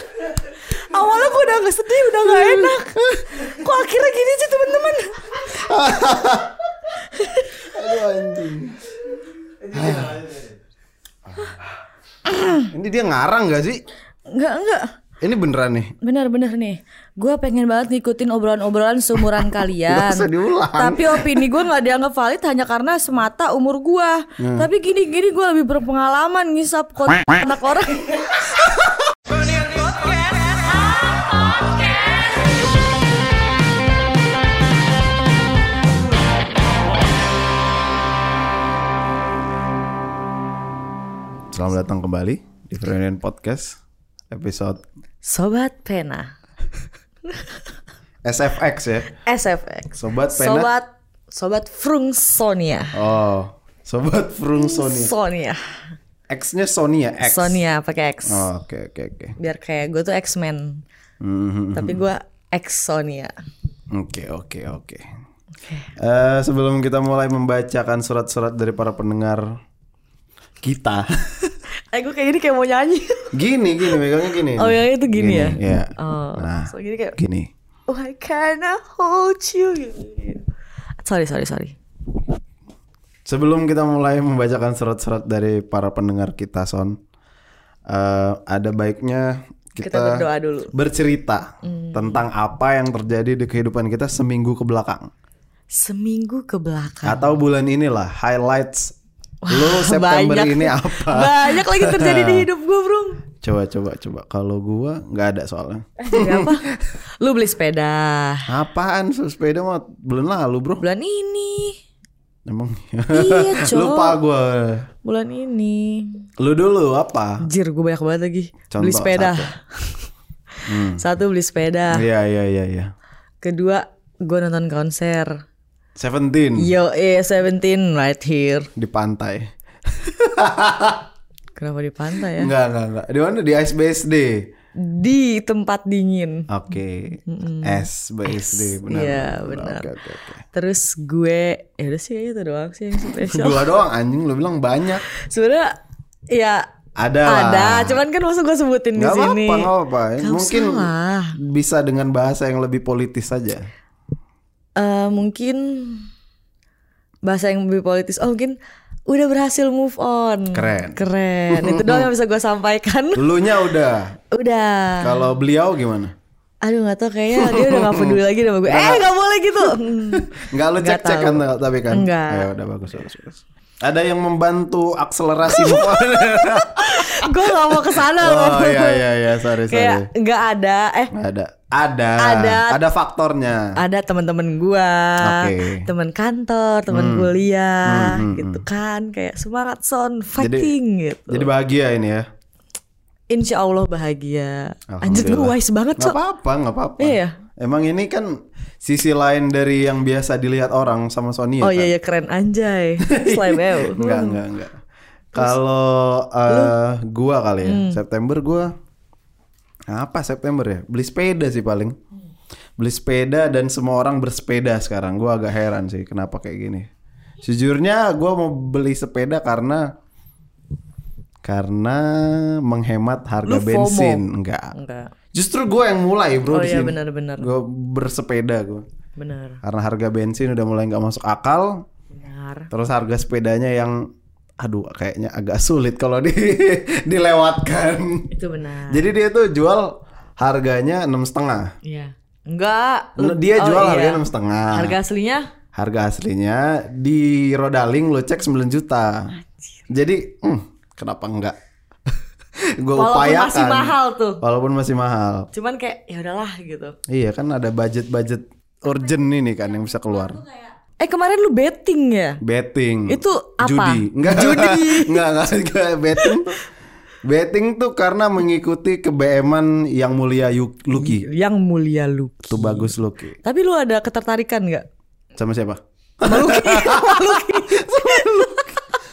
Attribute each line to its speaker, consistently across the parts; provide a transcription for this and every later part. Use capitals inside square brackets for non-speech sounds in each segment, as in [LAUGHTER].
Speaker 1: [LAUGHS] Awalnya gue udah gak sedih, udah gak enak. Kok akhirnya gini sih teman-teman? [LAUGHS]
Speaker 2: Aduh anjing. [SIGHS] Ini dia ngarang gak sih?
Speaker 1: Enggak, enggak.
Speaker 2: Ini beneran nih.
Speaker 1: Bener-bener nih. Gue pengen banget ngikutin obrolan-obrolan seumuran [LAUGHS] kalian.
Speaker 2: Gak usah diulang.
Speaker 1: Tapi opini gue nggak dianggap valid hanya karena semata umur gue. Tapi gini-gini gue lebih berpengalaman ngisap kon anak orang.
Speaker 2: Selamat datang kembali di Freudian Podcast episode
Speaker 1: Sobat Pena. [LAUGHS]
Speaker 2: SFX ya.
Speaker 1: SFX.
Speaker 2: Sobat Pena.
Speaker 1: Sobat Sobat Frungsonia.
Speaker 2: Oh, Sobat Frung Sony.
Speaker 1: Sonia.
Speaker 2: X-nya Sony ya, X.
Speaker 1: Sonia pakai X.
Speaker 2: Oh, Oke, oke, oke.
Speaker 1: Biar kayak gue tuh X-Men.
Speaker 2: Mhm.
Speaker 1: Tapi gue X Sonia.
Speaker 2: Oke, oke, oke. Eh, sebelum kita mulai membacakan surat-surat dari para pendengar kita. [LAUGHS]
Speaker 1: Eh gue kayak gini kayak mau nyanyi.
Speaker 2: gini, gini, megangnya gini.
Speaker 1: Oh, yang itu gini ya?
Speaker 2: Iya.
Speaker 1: Oh,
Speaker 2: Nah,
Speaker 1: so gini kayak
Speaker 2: gini.
Speaker 1: Why can't I hold you? Sorry, sorry, sorry.
Speaker 2: Sebelum kita mulai membacakan surat-surat dari para pendengar kita, Son, eh, ada baiknya kita,
Speaker 1: Kita berdoa dulu. Hmm.
Speaker 2: bercerita tentang apa yang terjadi di kehidupan kita seminggu ke belakang
Speaker 1: Seminggu ke belakang.
Speaker 2: atau bulan inilah highlights lo September
Speaker 1: banyak.
Speaker 2: ini apa?
Speaker 1: Banyak lagi terjadi di hidup gue, Bro.
Speaker 2: Coba coba coba. Kalau gua nggak ada soalnya.
Speaker 1: Eh, apa? Lu beli sepeda
Speaker 2: Apaan sepeda mah bulan lalu bro?
Speaker 1: bulan ini.
Speaker 2: Emang
Speaker 1: Iya, [LAUGHS] Cok.
Speaker 2: lupa gua.
Speaker 1: Bulan ini.
Speaker 2: Lu dulu apa?
Speaker 1: Anjir, gue banyak banget lagi.
Speaker 2: Contoh
Speaker 1: beli sepeda.
Speaker 2: satu. [LAUGHS]
Speaker 1: Satu beli sepeda.
Speaker 2: Iya iya iya iya.
Speaker 1: Kedua, gue nonton konser.
Speaker 2: Seventeen
Speaker 1: Yo, eh 17 right here.
Speaker 2: di pantai. [LAUGHS]
Speaker 1: Kenapa di pantai ya?
Speaker 2: Enggak enggak enggak. Di mana di SBSD?
Speaker 1: Di tempat dingin.
Speaker 2: Oke. SBSD benar.
Speaker 1: Iya, benar.
Speaker 2: Oke oke oke.
Speaker 1: Terus gue, ya udah sih itu doang sih yang spesial.
Speaker 2: Dua doang anjing lu bilang banyak.
Speaker 1: Sebenarnya ya
Speaker 2: Ada
Speaker 1: ada, cuman kan maksud gue sebutin di
Speaker 2: Nggak
Speaker 1: sini.
Speaker 2: apa-apa, nggak apa-apa.
Speaker 1: Nggak
Speaker 2: Mungkin
Speaker 1: usah lah.
Speaker 2: bisa dengan bahasa yang lebih politis saja.
Speaker 1: Eh, mungkin bahasa yang lebih politis. Oh mungkin udah berhasil move on.
Speaker 2: Keren.
Speaker 1: Keren. Itu doang yang bisa gue sampaikan. [LAUGHS]
Speaker 2: Dulunya udah.
Speaker 1: udah.
Speaker 2: Kalau beliau gimana?
Speaker 1: Aduh nggak tau kayaknya dia udah gak peduli lagi sama gue. Eh nggak boleh gitu. [LAUGHS]
Speaker 2: Enggak lu
Speaker 1: Nggak
Speaker 2: cek-cek kan tapi kan.
Speaker 1: Enggak.
Speaker 2: Ya udah bagus bagus bagus. Ada yang membantu akselerasi move on.
Speaker 1: gue gak mau ke sana
Speaker 2: Oh iya iya iya sorry sorry.
Speaker 1: Kayak nggak ada. Eh
Speaker 2: Ada. Ada.
Speaker 1: Ada.
Speaker 2: Ada faktornya.
Speaker 1: ada teman-teman gua,
Speaker 2: Oke.
Speaker 1: teman kantor, teman kuliah, gitu kan, kayak semangat son fighting gitu.
Speaker 2: Jadi bahagia ini ya.
Speaker 1: Insya Allah bahagia. Anjir gue wise banget so.
Speaker 2: apa-apa, nggak apa-apa.
Speaker 1: Iya.
Speaker 2: Emang ini kan sisi lain dari yang biasa dilihat orang sama Sonia.
Speaker 1: Oh
Speaker 2: kan?
Speaker 1: iya iya keren anjay. Slime. [LAUGHS]
Speaker 2: Enggak, enggak, enggak. Kalau eh, gua kali ya, September gua apa September ya? Beli sepeda sih paling. Beli sepeda dan semua orang bersepeda sekarang. Gua agak heran sih kenapa kayak gini. Sejujurnya gua mau beli sepeda karena karena menghemat harga
Speaker 1: Lu FOMO?
Speaker 2: bensin. Enggak.
Speaker 1: Enggak.
Speaker 2: Justru gua yang mulai, Bro,
Speaker 1: Oh
Speaker 2: di
Speaker 1: iya benar-benar.
Speaker 2: Gua bersepeda gua.
Speaker 1: Benar.
Speaker 2: Karena harga bensin udah mulai nggak masuk akal,
Speaker 1: Benar.
Speaker 2: Terus harga sepedanya yang aduh kayaknya agak sulit kalau di [LAUGHS] dilewatkan.
Speaker 1: Itu benar.
Speaker 2: Jadi dia tuh jual harganya enam setengah.
Speaker 1: Iya. Enggak.
Speaker 2: Dia
Speaker 1: Oh,
Speaker 2: jual
Speaker 1: iya.
Speaker 2: harganya enam setengah.
Speaker 1: Harga aslinya?
Speaker 2: Harga aslinya di Rodaling lo cek 9 juta. Jadi hmm, kenapa enggak? Gue
Speaker 1: Walaupun
Speaker 2: upayakan.
Speaker 1: masih mahal tuh.
Speaker 2: Walaupun masih mahal.
Speaker 1: Cuman kayak ya udahlah gitu.
Speaker 2: Iya kan ada budget-budget urgent ini kan yang bisa keluar.
Speaker 1: Eh kemarin lu betting ya?
Speaker 2: Betting.
Speaker 1: Itu apa?
Speaker 2: Judi. Enggak.
Speaker 1: Judi. [LAUGHS]
Speaker 2: enggak, enggak, enggak. Betting tuh Betting tuh karena mengikuti kebeeman yang mulia Lucky.
Speaker 1: Yang mulia Lucky.
Speaker 2: Tuh bagus Lucky.
Speaker 1: Tapi lu ada ketertarikan nggak?
Speaker 2: Sama siapa?
Speaker 1: Sama Lucky. [LAUGHS] Sama Lucky.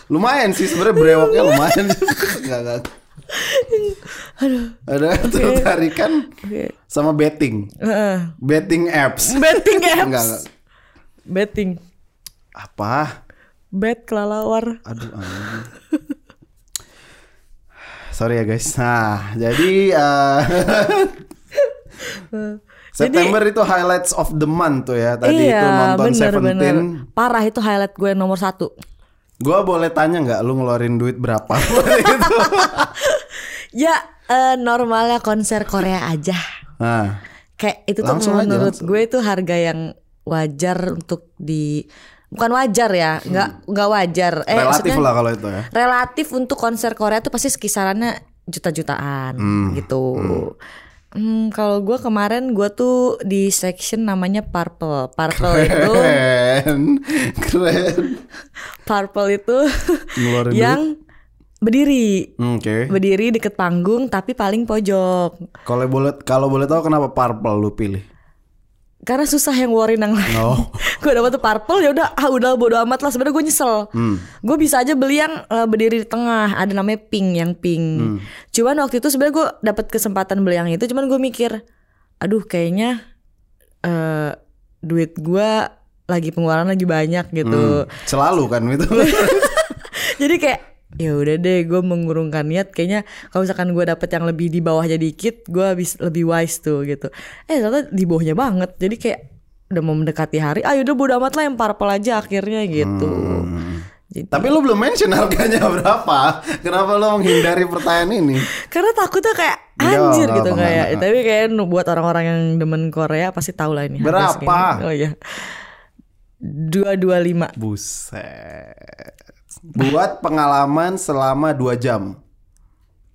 Speaker 2: Lumayan sih sebenarnya brewoknya lumayan. [LAUGHS] enggak, enggak. [LAUGHS] Ada ketertarikan
Speaker 1: Oke.
Speaker 2: sama betting.
Speaker 1: Heeh.
Speaker 2: Betting apps. [LAUGHS]
Speaker 1: Betting apps.
Speaker 2: Enggak, enggak.
Speaker 1: Betting.
Speaker 2: Apa?
Speaker 1: Bet kelalawar.
Speaker 2: Aduh anjing. [SIGHS] sorry ya guys. Nah, jadi [LAUGHS] uh, September itu highlights of the month tuh ya. Tadi
Speaker 1: iya,
Speaker 2: itu nonton
Speaker 1: bener,
Speaker 2: Seventeen.
Speaker 1: bener. Parah itu highlight gue nomor satu.
Speaker 2: Gua boleh tanya nggak lu ngeluarin duit berapa itu?
Speaker 1: Ya eh, normalnya konser Korea aja.
Speaker 2: Nah,
Speaker 1: Kayak itu tuh
Speaker 2: Langsung aja,
Speaker 1: menurut
Speaker 2: langsung.
Speaker 1: gue itu harga yang wajar untuk di bukan wajar ya, nggak nggak wajar. Eh,
Speaker 2: Hmm. relatif lah kalau itu ya.
Speaker 1: relatif untuk konser Korea tuh pasti kisarannya juta-jutaan gitu. Hmm, kalau gue kemarin gue tuh di section namanya Purple. Purple itu
Speaker 2: Keren, [LAUGHS] keren.
Speaker 1: Purple itu yang berdiri.
Speaker 2: Hmm, Oke.
Speaker 1: Berdiri deket panggung tapi paling pojok.
Speaker 2: Kalau boleh kalau boleh tahu kenapa purple lu pilih?
Speaker 1: Karena susah yang warin yang lain. [LAUGHS]
Speaker 2: No.
Speaker 1: gue dapet tuh purple ya udah ah udah bodo amat lah sebenarnya gue nyesel. Gue bisa aja beli yang eh, berdiri di tengah ada namanya pink yang pink. Cuman waktu itu sebenarnya gue dapet kesempatan beli yang itu cuman gue mikir aduh kayaknya eh duit gue lagi pengeluaran lagi banyak gitu.
Speaker 2: Selalu kan itu. [LAUGHS]
Speaker 1: Jadi kayak ya udah deh gue mengurungkan niat. Kayaknya kalau misalkan gue dapet yang lebih di bawahnya dikit gue habis lebih wise tuh gitu. Eh ternyata di bawahnya banget. Jadi kayak udah mau mendekati hari ah yaudah bodo amat lah yang purple aja akhirnya gitu. Jadi-
Speaker 2: Tapi lu belum mention harganya [LAUGHS] berapa? Kenapa lu menghindari pertanyaan ini? [LAUGHS]
Speaker 1: karena takutnya kayak anjir gitu kayak. tapi kayak buat orang-orang yang demen Korea pasti tahu lah ini
Speaker 2: Berapa?
Speaker 1: oh iya. Dua dua lima.
Speaker 2: Buset. Buat pengalaman selama 2 jam.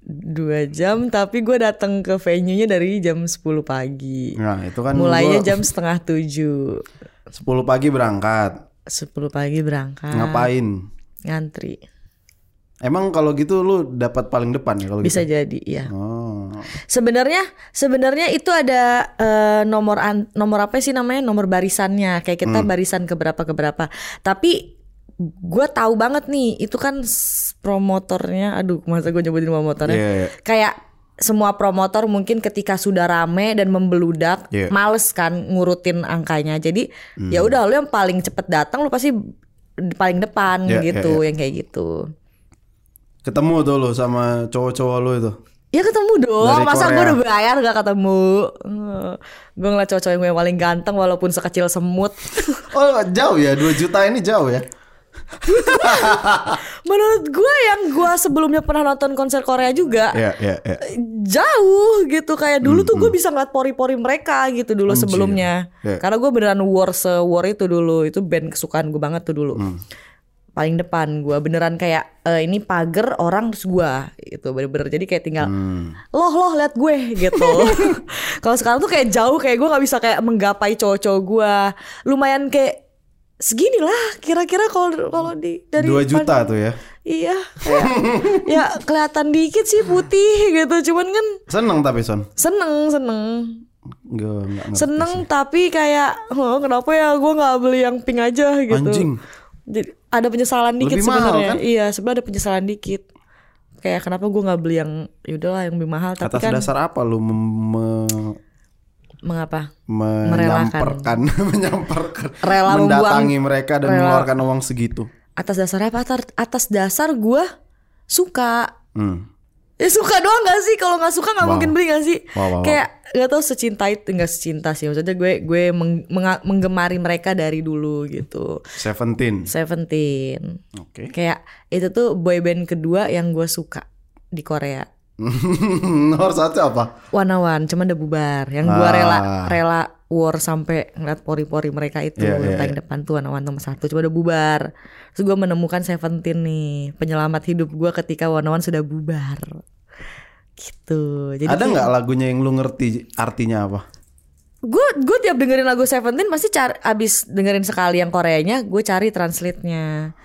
Speaker 1: dua jam tapi gue datang ke venue nya dari jam 10 pagi
Speaker 2: Nah, itu kan
Speaker 1: mulainya
Speaker 2: gua
Speaker 1: jam setengah tujuh
Speaker 2: 10 pagi berangkat.
Speaker 1: 10 pagi berangkat
Speaker 2: Ngapain?
Speaker 1: ngantri
Speaker 2: Emang kalau gitu lu dapat paling depan ya kalau
Speaker 1: bisa
Speaker 2: gitu?
Speaker 1: jadi ya
Speaker 2: Oh.
Speaker 1: sebenarnya sebenarnya itu ada eh, nomor an- nomor apa sih namanya nomor barisannya kayak kita
Speaker 2: Hmm.
Speaker 1: barisan keberapa keberapa tapi gue tahu banget nih itu kan promotornya aduh masa gue nyebutin promotornya
Speaker 2: Iya, iya.
Speaker 1: kayak semua promotor mungkin ketika sudah rame dan membeludak
Speaker 2: Iya.
Speaker 1: males kan ngurutin angkanya jadi
Speaker 2: Hmm.
Speaker 1: ya udah lu yang paling cepet datang lu pasti paling depan
Speaker 2: Iya, iya,
Speaker 1: gitu yang kayak gitu
Speaker 2: Ketemu tuh lu sama cowok-cowok lu itu.
Speaker 1: Ya ketemu dong,
Speaker 2: Dari
Speaker 1: masa gue udah bayar gak ketemu Gue ngeliat cowok-cowok yang gue paling ganteng walaupun sekecil semut [LAUGHS]
Speaker 2: Oh, jauh ya. 2 juta ini jauh ya. [LAUGHS]
Speaker 1: Menurut gue yang gue sebelumnya pernah nonton konser Korea juga
Speaker 2: Iya, iya, iya.
Speaker 1: Jauh gitu Kayak dulu tuh gue bisa ngeliat pori-pori mereka gitu dulu
Speaker 2: Anjir.
Speaker 1: sebelumnya
Speaker 2: Iya.
Speaker 1: Karena gue beneran war se-war itu dulu Itu band kesukaan gue banget tuh dulu
Speaker 2: Hmm.
Speaker 1: Paling depan gue beneran kayak eh, Ini pagar orang terus gue gitu Bener-bener jadi kayak tinggal
Speaker 2: Hmm.
Speaker 1: loh loh lihat gue gitu. [LAUGHS] Kalau sekarang tuh kayak jauh kayak gue nggak bisa kayak menggapai cowok-cowok gue. Lumayan kayak segini lah kira-kira kalau kalau di dari
Speaker 2: 2 juta tuh ya.
Speaker 1: Iya, kayak [LAUGHS] ya kelihatan dikit sih putih gitu. Cuman kan
Speaker 2: Seneng tapi Son.
Speaker 1: seneng seneng
Speaker 2: nggak ngerti
Speaker 1: seneng
Speaker 2: sih.
Speaker 1: tapi kayak oh, kenapa ya gue nggak beli yang pink aja gitu.
Speaker 2: Anjing.
Speaker 1: Jadi ada penyesalan dikit sebenarnya.
Speaker 2: kan?
Speaker 1: Iya, sebenarnya ada penyesalan dikit. Kayak kenapa gue nggak beli yang yaudahlah yang lebih mahal tapi
Speaker 2: Atas
Speaker 1: kan
Speaker 2: dasar apa lu mem- me-
Speaker 1: mengapa?
Speaker 2: menyamperkan [LAUGHS] menyamperkan
Speaker 1: Rela
Speaker 2: mendatangi
Speaker 1: membuang-
Speaker 2: mereka dan
Speaker 1: rela-
Speaker 2: mengeluarkan uang segitu.
Speaker 1: atas dasar apa atas, dasar gue suka
Speaker 2: Hmm.
Speaker 1: ya suka doang gak sih kalau nggak suka nggak
Speaker 2: Wow.
Speaker 1: mungkin beli gak sih
Speaker 2: Wow, wow, wow.
Speaker 1: kayak nggak tahu secinta itu nggak secinta sih maksudnya gue gue meng- menggemari mereka dari dulu gitu
Speaker 2: Seventeen.
Speaker 1: Seventeen
Speaker 2: Oke.
Speaker 1: kayak itu tuh boyband kedua yang gue suka di Korea [LAUGHS]
Speaker 2: Nomor satu apa?
Speaker 1: One cuman udah bubar. Yang gue
Speaker 2: Ah.
Speaker 1: rela rela war sampai ngeliat pori-pori mereka itu yang
Speaker 2: iya,
Speaker 1: paling depan tuh One nomor satu. Cuma udah bubar. Terus gue menemukan Seventeen nih penyelamat hidup gue ketika One sudah bubar. Gitu. Jadi
Speaker 2: Ada nggak lagunya yang lu ngerti artinya apa?
Speaker 1: gue gue tiap dengerin lagu Seventeen pasti cari abis dengerin sekali yang Koreanya gue cari translate-nya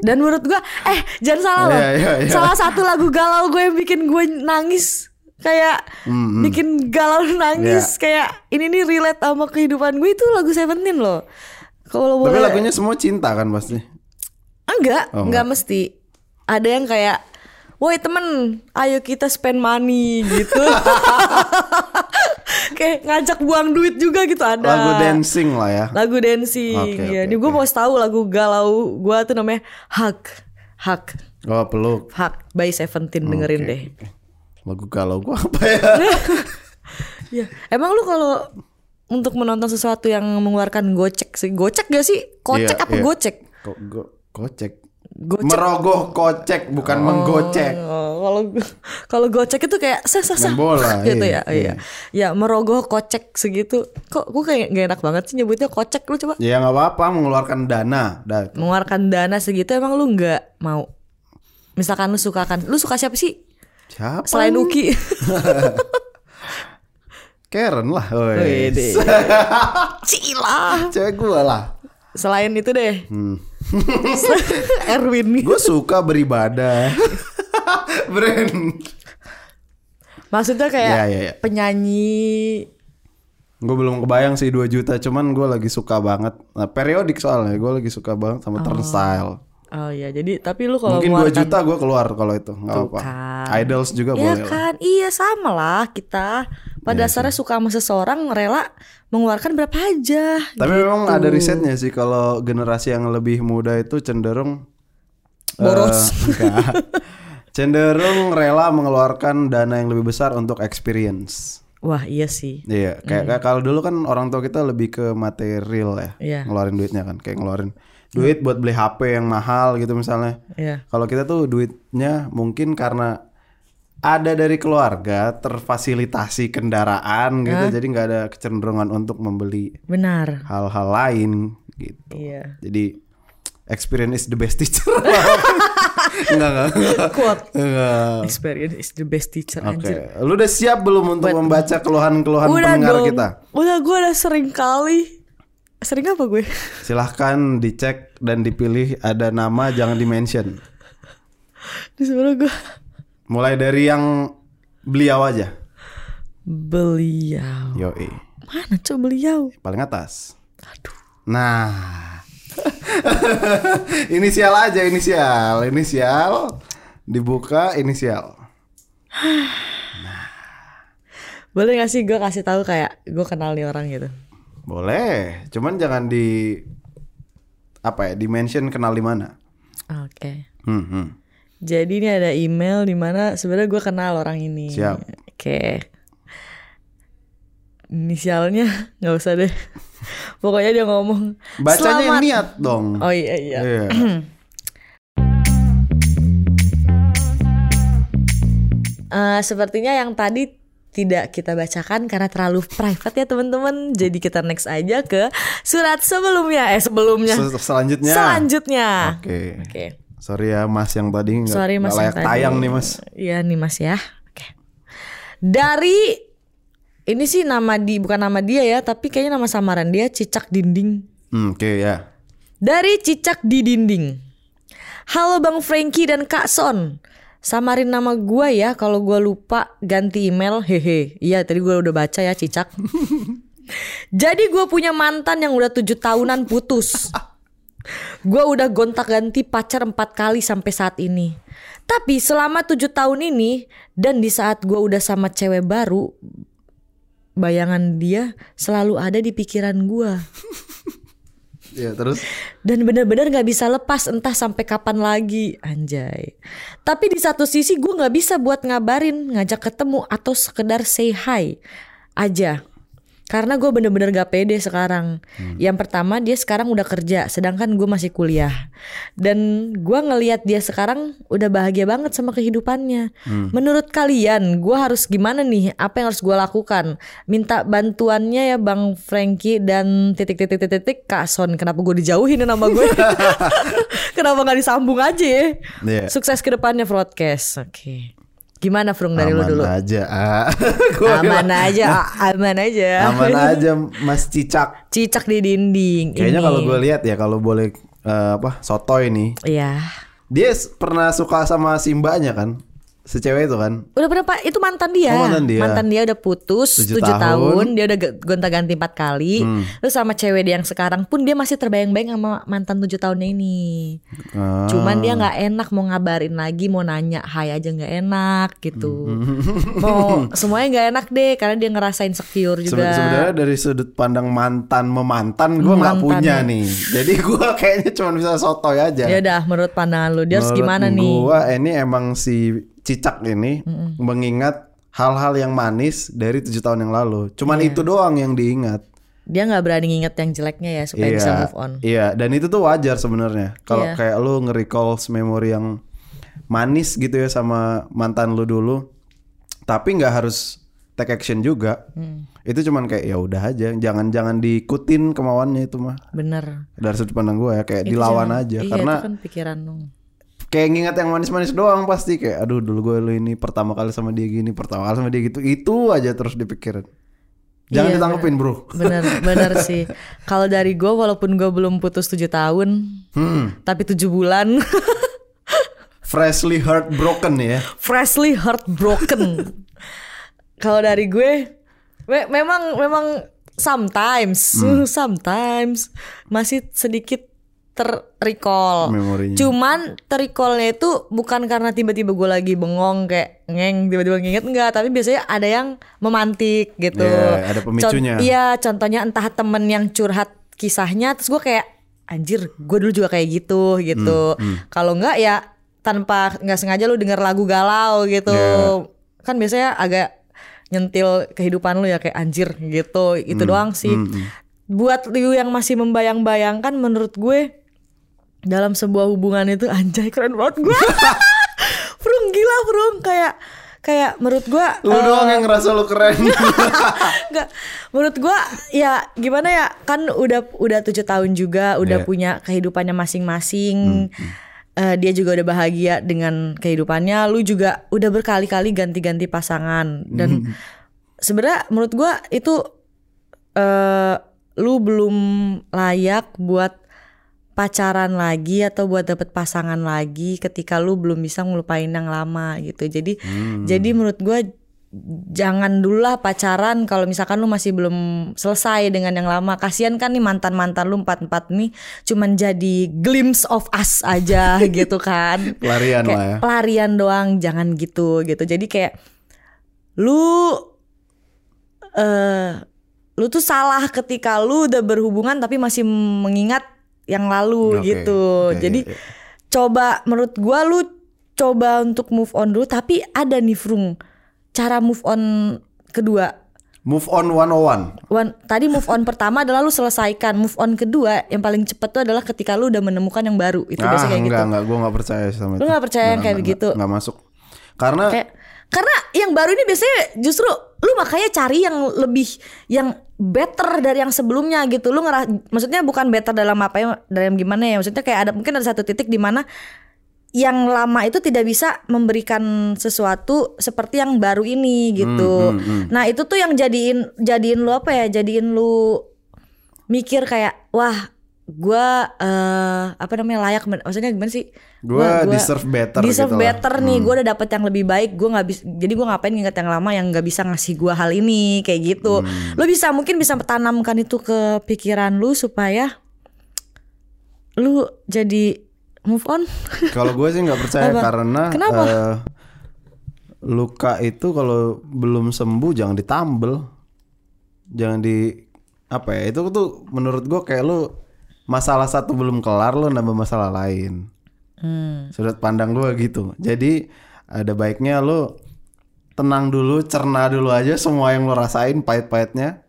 Speaker 1: dan menurut gue eh jangan salah loh
Speaker 2: Iya, iya, iya.
Speaker 1: salah satu lagu galau gue yang bikin gue nangis kayak bikin galau [LAUGHS] nangis
Speaker 2: Iya.
Speaker 1: kayak ini nih relate sama kehidupan gue itu lagu Seventeen loh kalau
Speaker 2: Tapi
Speaker 1: boleh
Speaker 2: lagunya semua cinta kan pasti.
Speaker 1: enggak
Speaker 2: Oh,
Speaker 1: enggak mesti ada yang kayak Woi temen, ayo kita spend money gitu. [LAUGHS] Kayak ngajak buang duit juga gitu ada.
Speaker 2: Lagu dancing lah ya.
Speaker 1: Lagu dancing.
Speaker 2: Oke,
Speaker 1: ya,
Speaker 2: oke,
Speaker 1: ini gue mau tahu lagu galau gue tuh namanya Hug. Hug.
Speaker 2: Oh peluk.
Speaker 1: Hak by Seventeen dengerin deh.
Speaker 2: Lagu kalau gua apa ya? [LAUGHS]
Speaker 1: Ya, emang lu kalau untuk menonton sesuatu yang mengeluarkan gocek sih, gocek gak sih? Kocek
Speaker 2: Iya,
Speaker 1: apa
Speaker 2: iya.
Speaker 1: gocek?
Speaker 2: Ko- go- kocek.
Speaker 1: Gocek.
Speaker 2: Merogoh kocek bukan menggocek.
Speaker 1: Oh, kalau [LAUGHS] kalau gocek itu kayak sah sah
Speaker 2: bola, [LAUGHS]
Speaker 1: gitu
Speaker 2: iya,
Speaker 1: ya, iya. Ya merogoh kocek segitu. Kok gue kayak gak enak banget sih nyebutnya kocek lu coba
Speaker 2: Ya nggak apa-apa mengeluarkan dana. Da-
Speaker 1: mengeluarkan dana segitu emang lu nggak mau? Misalkan lu suka kan, lu suka siapa sih
Speaker 2: Siapa?
Speaker 1: selain Uki? [LAUGHS]
Speaker 2: Karen lah.
Speaker 1: Cila.
Speaker 2: Cewek gua lah.
Speaker 1: Selain itu deh,
Speaker 2: Hmm. [LAUGHS]
Speaker 1: Erwin.
Speaker 2: Gue suka beribadah. [LAUGHS] Brand.
Speaker 1: Maksudnya kayak
Speaker 2: Ya, ya, ya.
Speaker 1: penyanyi.
Speaker 2: Gue belum kebayang sih 2 juta, cuman gue lagi suka banget. Nah, periodik soalnya, gue lagi suka banget sama turnstile.
Speaker 1: Oh iya, jadi tapi lu kalau
Speaker 2: Mungkin 2
Speaker 1: mengeluarkan-
Speaker 2: juta gue keluar kalau itu, nggak apa.
Speaker 1: kan.
Speaker 2: Idols juga
Speaker 1: Ya
Speaker 2: boleh lah.
Speaker 1: kan, iya sama lah kita. Pada
Speaker 2: Iya
Speaker 1: dasarnya suka sama seseorang rela mengeluarkan berapa aja.
Speaker 2: Tapi
Speaker 1: gitu.
Speaker 2: memang ada risetnya sih kalau generasi yang lebih muda itu cenderung
Speaker 1: Boros.
Speaker 2: eh, [LAUGHS] enggak. cenderung rela mengeluarkan dana yang lebih besar untuk experience.
Speaker 1: Wah iya sih.
Speaker 2: Iya, kayak kayak kalau dulu kan orang tua kita lebih ke material ya,
Speaker 1: Iya.
Speaker 2: ngeluarin duitnya kan, kayak ngeluarin duit buat beli HP yang mahal gitu misalnya.
Speaker 1: Iya.
Speaker 2: Kalau kita tuh duitnya mungkin karena ada dari keluarga terfasilitasi kendaraan gitu, jadi nggak ada kecenderungan untuk membeli
Speaker 1: Benar.
Speaker 2: hal-hal lain gitu.
Speaker 1: Iya.
Speaker 2: Jadi experience is the best teacher. [LAUGHS] enggak, enggak.
Speaker 1: Quote.
Speaker 2: Enggak.
Speaker 1: Experience is the best teacher
Speaker 2: Oke,
Speaker 1: anjir.
Speaker 2: lu udah siap belum untuk membaca keluhan-keluhan pendengar
Speaker 1: dong.
Speaker 2: kita?
Speaker 1: Udah gue udah sering kali. Sering apa gue? [LAUGHS]
Speaker 2: Silahkan dicek dan dipilih ada nama jangan di-mention.
Speaker 1: Di sebelah gue.
Speaker 2: Mulai dari yang beliau aja.
Speaker 1: Beliau.
Speaker 2: Yoi.
Speaker 1: Mana coba beliau?
Speaker 2: Paling atas.
Speaker 1: Aduh.
Speaker 2: Nah. [LAUGHS] inisial aja inisial, inisial. Dibuka inisial. [SIGHS]
Speaker 1: Boleh gak sih gue kasih tahu kayak gue kenal nih orang gitu?
Speaker 2: Boleh, cuman jangan di apa ya, di mention kenal di mana.
Speaker 1: Oke.
Speaker 2: Hmm, hmm.
Speaker 1: Jadi ini ada email di mana sebenarnya gue kenal orang ini.
Speaker 2: Siap.
Speaker 1: Oke. Inisialnya [LAUGHS] nggak usah deh. Pokoknya dia ngomong.
Speaker 2: Bacanya yang
Speaker 1: "Selamat."
Speaker 2: niat dong.
Speaker 1: Oh iya iya.
Speaker 2: Iya. [CLEARS THROAT]
Speaker 1: Eh, sepertinya yang tadi tidak kita bacakan karena terlalu private ya teman-teman. Jadi kita next aja ke surat sebelumnya. Eh sebelumnya.
Speaker 2: Se- Selanjutnya.
Speaker 1: Selanjutnya.
Speaker 2: Oke.
Speaker 1: Oke.
Speaker 2: Sorry ya Mas yang tadi nggak
Speaker 1: Sorry mas
Speaker 2: nggak layak
Speaker 1: yang tadi.
Speaker 2: tayang nih Mas.
Speaker 1: Iya nih mas ya. Oke. Dari ini sih nama di bukan nama dia ya, tapi kayaknya nama samaran dia Cicak Dinding.
Speaker 2: Hmm, Oke ya.
Speaker 1: Dari Cicak di Dinding. Halo Bang Frankie dan Kak Son. Samarin nama gua ya kalau gua lupa ganti email. Hehe. Iya tadi gua udah baca ya Cicak. [LAUGHS] Jadi gue punya mantan yang udah tujuh tahunan putus. [LAUGHS] Gue udah gontak-ganti pacar empat kali sampai saat ini. Tapi selama tujuh tahun ini dan di saat gue udah sama cewek baru, bayangan dia selalu ada di pikiran gue. [LAUGHS]
Speaker 2: Ya terus
Speaker 1: Dan bener-bener gak bisa lepas entah sampai kapan lagi Anjay Tapi di satu sisi gue gak bisa buat ngabarin Ngajak ketemu atau sekedar say hi Aja Karena gue bener-bener gak pede sekarang. Yang pertama dia sekarang udah kerja Sedangkan gue masih kuliah. Dan gue ngeliat dia sekarang Udah bahagia banget sama kehidupannya. Menurut kalian gue harus gimana nih? Apa yang harus gue lakukan? Minta bantuannya ya Bang Frankie Dan titik-titik-titik Kak Son Kenapa gue dijauhin ya nama gue [LAUGHS] Kenapa gak disambung aja ya?
Speaker 2: Iya.
Speaker 1: Sukses ke depannya broadcast. Oke Gimana Frung dari lu
Speaker 2: aman
Speaker 1: dulu
Speaker 2: aja. Ah. [LAUGHS]
Speaker 1: Aman aja Aman aja [LAUGHS]
Speaker 2: Aman aja Mas Cicak.
Speaker 1: Cicak di dinding
Speaker 2: Kayaknya kalau gue lihat ya kalau boleh eh, apa sotoy nih.
Speaker 1: Iya
Speaker 2: Dia pernah suka sama si mbaknya kan? Si cewek itu kan.
Speaker 1: Udah berapa? Itu mantan dia.
Speaker 2: Oh, mantan dia.
Speaker 1: udah putus
Speaker 2: Tujuh
Speaker 1: 7 tahun.
Speaker 2: tahun.
Speaker 1: Dia udah gonta-ganti empat kali. Terus sama cewek dia yang sekarang pun dia masih terbayang-bayang sama mantan 7 tahunnya ini.
Speaker 2: Ah.
Speaker 1: Cuman dia nggak enak mau ngabarin lagi, mau nanya hai aja nggak enak gitu. mau [LAUGHS] semuanya nggak enak deh karena dia ngerasain
Speaker 2: Seben-
Speaker 1: juga.
Speaker 2: Sebenarnya dari sudut pandang mantan memantan gue nggak
Speaker 1: Mantan.
Speaker 2: punya nih. Jadi gue kayaknya cuma bisa sotoy aja.
Speaker 1: Ya udah menurut pandangan lu dia harus
Speaker 2: Menurut
Speaker 1: gimana nih?
Speaker 2: Gua ini emang si Cicak ini mengingat hal-hal yang manis dari tujuh tahun yang lalu. Cuman
Speaker 1: Iya.
Speaker 2: itu doang yang diingat.
Speaker 1: Dia nggak berani nginget yang jeleknya ya supaya bisa move on.
Speaker 2: Iya, dan itu tuh wajar sebenarnya. Kalau
Speaker 1: Iya.
Speaker 2: kayak lu nge-recall memori yang manis gitu ya sama mantan lu dulu. Tapi nggak harus take action juga.
Speaker 1: Hmm.
Speaker 2: Itu cuman kayak ya udah aja, jangan jangan diikutin kemauannya itu mah.
Speaker 1: Bener.
Speaker 2: Dari sudut pandang gue ya kayak
Speaker 1: Itu
Speaker 2: dilawan
Speaker 1: jangan-
Speaker 2: aja
Speaker 1: iya,
Speaker 2: karena
Speaker 1: itu kan pikiran lu.
Speaker 2: Kayak ngingat yang manis-manis doang pasti kayak aduh dulu gue lu ini pertama kali sama dia gini pertama kali sama dia gitu itu aja terus dipikirin jangan
Speaker 1: Iya,
Speaker 2: ditanggepin bro
Speaker 1: Bener, bener sih. [LAUGHS] Kalau dari gue, walaupun gue belum putus 7 tahun,
Speaker 2: hmm.
Speaker 1: tapi 7 bulan, [LAUGHS]
Speaker 2: freshly heartbroken ya
Speaker 1: freshly heartbroken. [LAUGHS] Kalau dari gue, me- memang memang sometimes,
Speaker 2: Hmm.
Speaker 1: sometimes masih sedikit terrecall.
Speaker 2: Memorinya.
Speaker 1: Cuman terrecallnya itu bukan karena tiba-tiba gue lagi bengong kayak ngeng tiba-tiba nginget enggak, tapi biasanya ada yang memantik gitu.
Speaker 2: Iya, ada pemicunya.
Speaker 1: Con- Iya, contohnya entah temen yang curhat kisahnya, terus gue kayak anjir, gue dulu juga kayak gitu gitu.
Speaker 2: Hmm,
Speaker 1: Kalau enggak ya tanpa nggak sengaja lu denger lagu galau gitu,
Speaker 2: Iya.
Speaker 1: kan biasanya agak nyentil kehidupan lu ya kayak anjir gitu. Itu
Speaker 2: Hmm,
Speaker 1: doang sih. Buat lu yang masih membayang-bayangkan, menurut gue dalam sebuah hubungan itu anjay keren banget gue. Prung [LAUGHS] gila Prung kayak kayak menurut gue
Speaker 2: lu doang yang ngerasa lu keren [LAUGHS]
Speaker 1: Enggak, menurut gua ya gimana ya kan udah udah tujuh tahun juga, udah
Speaker 2: Iya.
Speaker 1: punya kehidupannya masing-masing. Eh, dia juga udah bahagia dengan kehidupannya. Lu juga udah berkali-kali ganti-ganti pasangan dan sebenarnya menurut gua itu eh lu belum layak buat pacaran lagi atau buat dapet pasangan lagi ketika lu belum bisa ngelupain yang lama gitu. Jadi jadi menurut gua jangan dulu lah pacaran kalau misalkan lu masih belum selesai dengan yang lama. Kasihan kan nih mantan-mantan lu empat-empat nih cuman jadi glimpse of us aja [LAUGHS] gitu kan.
Speaker 2: pelarian
Speaker 1: Kayak
Speaker 2: lah ya
Speaker 1: pelarian doang, jangan gitu gitu. Jadi kayak lu eh lu tuh salah ketika lu udah berhubungan tapi masih mengingat yang lalu
Speaker 2: Oke,
Speaker 1: gitu.
Speaker 2: oke,
Speaker 1: Jadi
Speaker 2: iya, iya.
Speaker 1: coba menurut gua lu coba untuk move on dulu tapi ada nih Frung cara move on kedua.
Speaker 2: move on 101
Speaker 1: One, tadi move on pertama adalah lu selesaikan. Move on kedua yang paling cepet tuh adalah ketika lu udah menemukan yang baru. Itu
Speaker 2: ah
Speaker 1: biasa kayak
Speaker 2: enggak
Speaker 1: gitu.
Speaker 2: enggak gue nggak percaya sama
Speaker 1: Lu
Speaker 2: itu
Speaker 1: nggak percaya yang kayak begitu?
Speaker 2: nggak masuk karena
Speaker 1: Kayak karena yang baru ini biasanya justru lu makanya cari yang lebih yang better dari yang sebelumnya gitu. Lu ngeras maksudnya bukan better dalam apa ya, dalam gimana ya? Maksudnya kayak ada mungkin ada satu titik di mana yang lama itu tidak bisa memberikan sesuatu seperti yang baru ini gitu. Nah, itu tuh yang jadiin jadiin lu apa ya? Jadiin lu mikir kayak wah gua eh apa namanya layak maksudnya gimana sih
Speaker 2: Gua deserve better
Speaker 1: deserve
Speaker 2: gitu lah.
Speaker 1: better nih gue udah dapet yang lebih baik gue nggak bisa jadi gue ngapain nginget yang lama yang nggak bisa ngasih gua hal ini kayak gitu
Speaker 2: Hmm.
Speaker 1: lu bisa mungkin bisa tanamkan itu ke pikiran lu supaya lu jadi move on [LAUGHS]
Speaker 2: Kalau gue sih nggak percaya
Speaker 1: Apa?
Speaker 2: karena
Speaker 1: Kenapa?
Speaker 2: eh, luka itu kalau belum sembuh jangan ditambel, jangan di apa ya itu tuh menurut gue kayak lu masalah satu belum kelar lu nambah masalah lain.
Speaker 1: Hmm.
Speaker 2: Sudut pandang gue gitu. Jadi ada baiknya lu tenang dulu, cerna dulu aja semua yang lu rasain pahit-pahitnya,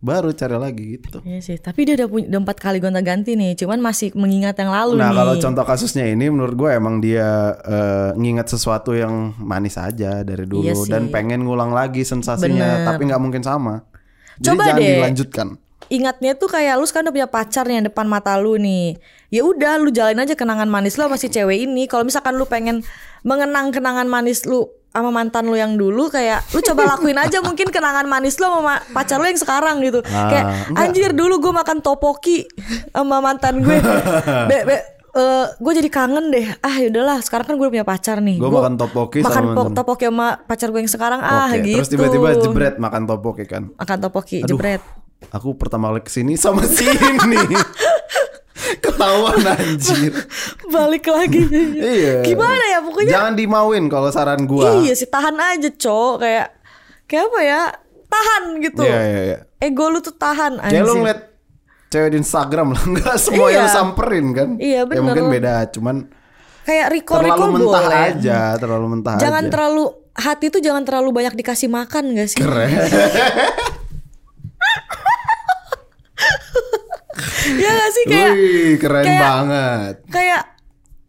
Speaker 2: baru cari lagi gitu.
Speaker 1: Iya sih tapi dia udah punya udah empat kali gonta ganti nih cuman masih mengingat yang lalu
Speaker 2: Nah
Speaker 1: nih
Speaker 2: kalau contoh kasusnya ini menurut gue emang dia eh, nginget sesuatu yang manis aja dari dulu
Speaker 1: Iya
Speaker 2: dan pengen ngulang lagi sensasinya
Speaker 1: Bener.
Speaker 2: tapi nggak mungkin sama. Jadi
Speaker 1: Coba
Speaker 2: jangan
Speaker 1: deh.
Speaker 2: dilanjutkan.
Speaker 1: Ingatnya tuh kayak lu sekarang udah punya pacar nih yang depan mata lu nih. Ya udah lu jalanin aja kenangan manis lu sama si cewek ini. Kalau misalkan lu pengen mengenang kenangan manis lu sama mantan lu yang dulu kayak lu coba lakuin aja [LAUGHS] mungkin kenangan manis lu sama ma- pacar lu yang sekarang gitu.
Speaker 2: Ah,
Speaker 1: kayak
Speaker 2: enggak.
Speaker 1: anjir dulu gue makan topoki sama mantan gue. [LAUGHS] Be, be, eh gue jadi kangen deh. Ah yaudahlah, sekarang kan gue punya pacar nih.
Speaker 2: Gue makan topoki
Speaker 1: makan
Speaker 2: sama mantan.
Speaker 1: topoki sama pacar gue yang sekarang ah
Speaker 2: Oke,
Speaker 1: gitu.
Speaker 2: Terus tiba-tiba jebret makan topoki kan.
Speaker 1: Makan topoki,
Speaker 2: Aduh.
Speaker 1: jebret.
Speaker 2: Aku pertama kali ke sini sama si ini. [LAUGHS] Ketahuan anjir.
Speaker 1: Balik lagi.
Speaker 2: Iya.
Speaker 1: Gimana ya pokoknya?
Speaker 2: Jangan dimauin kalau saran gua.
Speaker 1: Iya sih tahan aja, Cok. Kayak kayak apa ya? Tahan gitu.
Speaker 2: Iya, iya, iya.
Speaker 1: Ego lu tuh tahan
Speaker 2: Kayak lu ngeliat cewek di Instagram lah, [LAUGHS] nggak semua
Speaker 1: Iya.
Speaker 2: yang lu samperin kan?
Speaker 1: Iya,
Speaker 2: Ya
Speaker 1: bener.
Speaker 2: mungkin beda, cuman
Speaker 1: Kayak recall
Speaker 2: terlalu
Speaker 1: recall
Speaker 2: mentah
Speaker 1: boleh.
Speaker 2: aja, terlalu mentah
Speaker 1: Jangan
Speaker 2: aja.
Speaker 1: terlalu hati tuh jangan terlalu banyak dikasih makan gak sih?
Speaker 2: Keren. [LAUGHS]
Speaker 1: ya gak sih kayak
Speaker 2: Wih, keren
Speaker 1: kayak-
Speaker 2: banget.
Speaker 1: kayak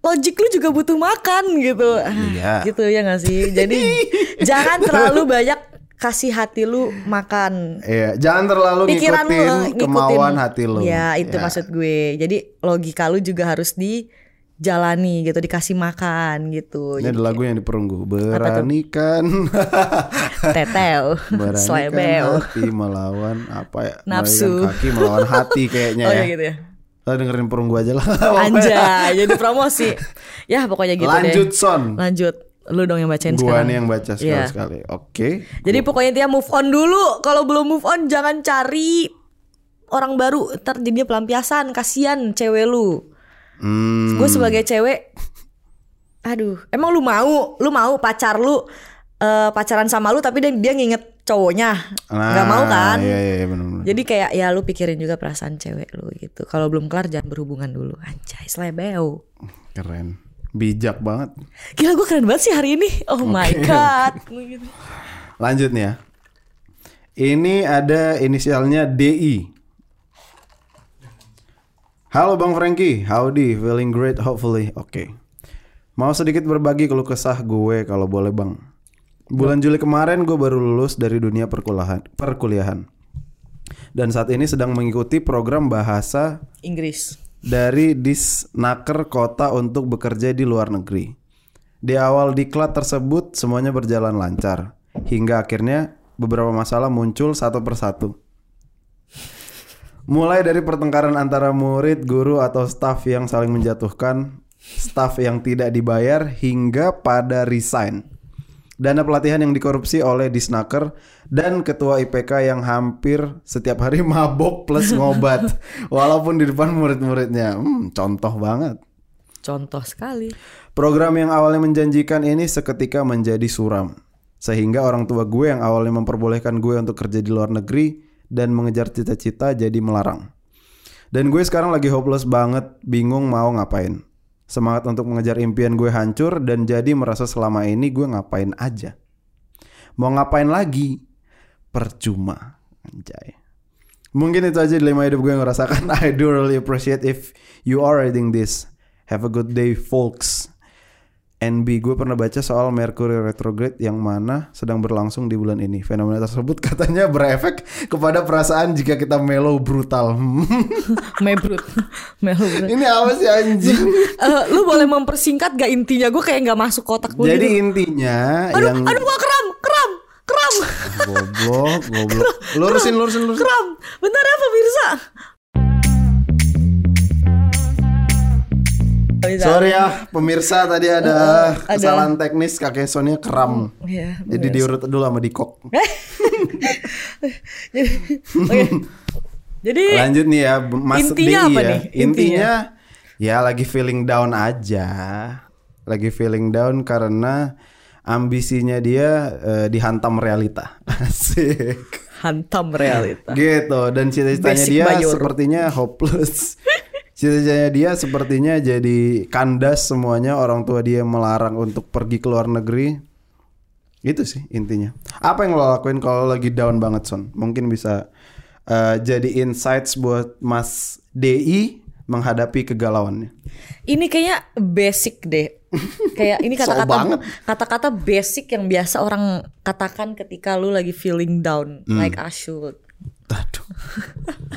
Speaker 1: logik lu juga butuh makan gitu. Ah,
Speaker 2: Iya.
Speaker 1: Gitu ya gak sih? Jadi [LAUGHS] jangan terlalu banyak kasih hati lu makan.
Speaker 2: Iya, jangan terlalu
Speaker 1: Pikiran lu
Speaker 2: ngikutin,
Speaker 1: eh, ngikutin.
Speaker 2: kemauan hati lu.
Speaker 1: Ya, itu maksud gue. Jadi logika lu juga harus dijalani gitu, dikasih makan gitu.
Speaker 2: Ini
Speaker 1: Jadi
Speaker 2: ada lagu yang diperunggu. Beranikan, [LAUGHS]
Speaker 1: tetel,
Speaker 2: beranikan hati melawan apa ya?
Speaker 1: Nafsu.
Speaker 2: Kaki melawan hati kayaknya
Speaker 1: Oh
Speaker 2: ya.
Speaker 1: ya gitu ya.
Speaker 2: Dengerin perunggu aja lah. [LAUGHS]
Speaker 1: Anjay, jadi promosi. Ya pokoknya gitu
Speaker 2: Lanjut
Speaker 1: deh.
Speaker 2: son.
Speaker 1: Lanjut. Lu dong yang bacain
Speaker 2: Gua
Speaker 1: sekarang.
Speaker 2: nih yang baca sekali
Speaker 1: Iya.
Speaker 2: sekali. Oke.
Speaker 1: Jadi pokoknya intinya move on dulu. Kalau belum move on jangan cari orang baru. Ntar jadinya pelampiasan. Kasian cewek lu.
Speaker 2: Hmm.
Speaker 1: Gue sebagai cewek, aduh, emang lu mau, lu mau pacar lu eh, pacaran sama lu tapi dia, dia nginget cowoknya, nggak mau kan?
Speaker 2: Iya iya iya benar benar.
Speaker 1: Jadi kayak ya lu pikirin juga perasaan cewek lu gitu. Kalau belum kelar jangan berhubungan dulu. Anjay, slebeo.
Speaker 2: Keren. Bijak banget.
Speaker 1: Gila gue keren banget sih hari ini. Oh my god. [LAUGHS] Gitu.
Speaker 2: Lanjut nih ya. Ini ada inisialnya DI. Halo Bang Frankie, howdy, feeling great hopefully. Oke. Mau sedikit berbagi keluh kesah gue kalau boleh Bang. Bulan Juli kemarin gue baru lulus dari dunia perkuliahan. perkuliahan. Dan saat ini sedang mengikuti program bahasa
Speaker 1: Inggris.
Speaker 2: dari Disnaker kota untuk bekerja di luar negeri. Di awal diklat tersebut semuanya berjalan lancar hingga akhirnya beberapa masalah muncul satu persatu. Mulai dari pertengkaran antara murid, guru atau staf yang saling menjatuhkan, staf yang tidak dibayar hingga pada resign. Dana pelatihan yang dikorupsi oleh Disnaker dan ketua IPK yang hampir setiap hari [LAUGHS] mabok plus ngobat walaupun di depan murid-muridnya. Hmm, contoh banget.
Speaker 1: Contoh sekali.
Speaker 2: Program yang awalnya menjanjikan ini seketika menjadi suram. Sehingga orang tua gue yang awalnya memperbolehkan gue untuk kerja di luar negeri dan mengejar cita-cita jadi melarang. Dan gue sekarang lagi hopeless banget, bingung mau ngapain. Semangat untuk mengejar impian gue hancur dan jadi merasa selama ini gue ngapain aja. Mau ngapain lagi? Percuma. Anjay. Mungkin itu aja dilema hidup gue yang ngerasakan. [LAUGHS] I do really appreciate if you are reading this. Have a good day folks. NB gue pernah baca soal Mercury retrograde yang mana sedang berlangsung di bulan ini. Fenomena tersebut [LAUGHS] katanya berefek kepada perasaan jika kita mellow brutal. [LAUGHS]
Speaker 1: Mebrut. Mebrut.
Speaker 2: ini apa sih anjing? [LAUGHS]
Speaker 1: Eh, lu boleh mempersingkat gak intinya? Gue kayak gak masuk kotak gue
Speaker 2: Jadi
Speaker 1: gitu.
Speaker 2: intinya
Speaker 1: Aduh,
Speaker 2: yang
Speaker 1: aduh gua kram, kram, kram,
Speaker 2: goblok, goblok. Lurusin, lurusin, lurusin.
Speaker 1: kram. Bentar ya pemirsa.
Speaker 2: Sorry ya pemirsa tadi ada
Speaker 1: ada.
Speaker 2: kesalahan teknis kakek Sonia kram.
Speaker 1: Iya,
Speaker 2: Jadi diurut dulu sama Dikok. [LAUGHS]
Speaker 1: Jadi. Jadi
Speaker 2: Lanjut nih ya Mas
Speaker 1: Intinya
Speaker 2: DI
Speaker 1: apa
Speaker 2: ya.
Speaker 1: nih?
Speaker 2: Intinya ya lagi feeling down aja. Lagi feeling down karena ambisinya dia eh, dihantam realita. [LAUGHS] Asik.
Speaker 1: hantam realita.
Speaker 2: Gitu dan cita-citanya dia sepertinya hopeless. Cita-citanya dia sepertinya jadi kandas semuanya orang tua dia melarang untuk pergi ke luar negeri. Itu sih intinya. Apa yang lo lakuin kalau lagi down banget Son? Mungkin bisa eh, jadi insights buat Mas DI menghadapi kegalauannya.
Speaker 1: Ini kayaknya basic deh. [LAUGHS] Kayak ini kata-kata kata-kata basic yang biasa orang katakan ketika lu lagi feeling down,
Speaker 2: Hmm.
Speaker 1: like I should.
Speaker 2: Aduh.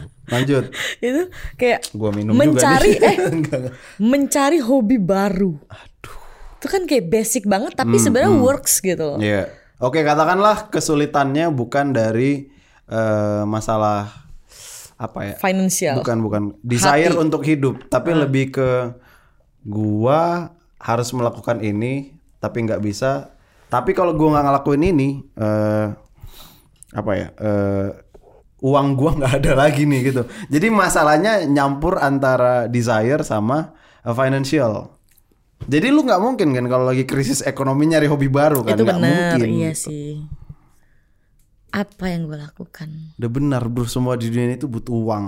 Speaker 2: [LAUGHS] Lanjut. [LAUGHS]
Speaker 1: Itu kayak
Speaker 2: Gua minum
Speaker 1: mencari
Speaker 2: juga
Speaker 1: eh [LAUGHS] mencari hobi baru. Aduh. Itu kan kayak basic banget tapi sebenarnya works gitu loh.
Speaker 2: Iya. Oke, katakanlah kesulitannya bukan dari eh, masalah apa ya?
Speaker 1: Financial.
Speaker 2: Bukan bukan desire
Speaker 1: Hati.
Speaker 2: untuk hidup, tapi lebih ke gua harus melakukan ini tapi nggak bisa. Tapi kalau gua nggak ngelakuin ini, eh apa ya? eh uang gua nggak ada lagi nih gitu. Jadi masalahnya nyampur antara desire sama eh, financial. Jadi lu nggak mungkin kan kalau lagi krisis ekonomi nyari hobi baru kan?
Speaker 1: itu benar
Speaker 2: mungkin.
Speaker 1: iya sih apa yang gue lakukan
Speaker 2: Udah benar bro, semua di dunia ini itu butuh uang.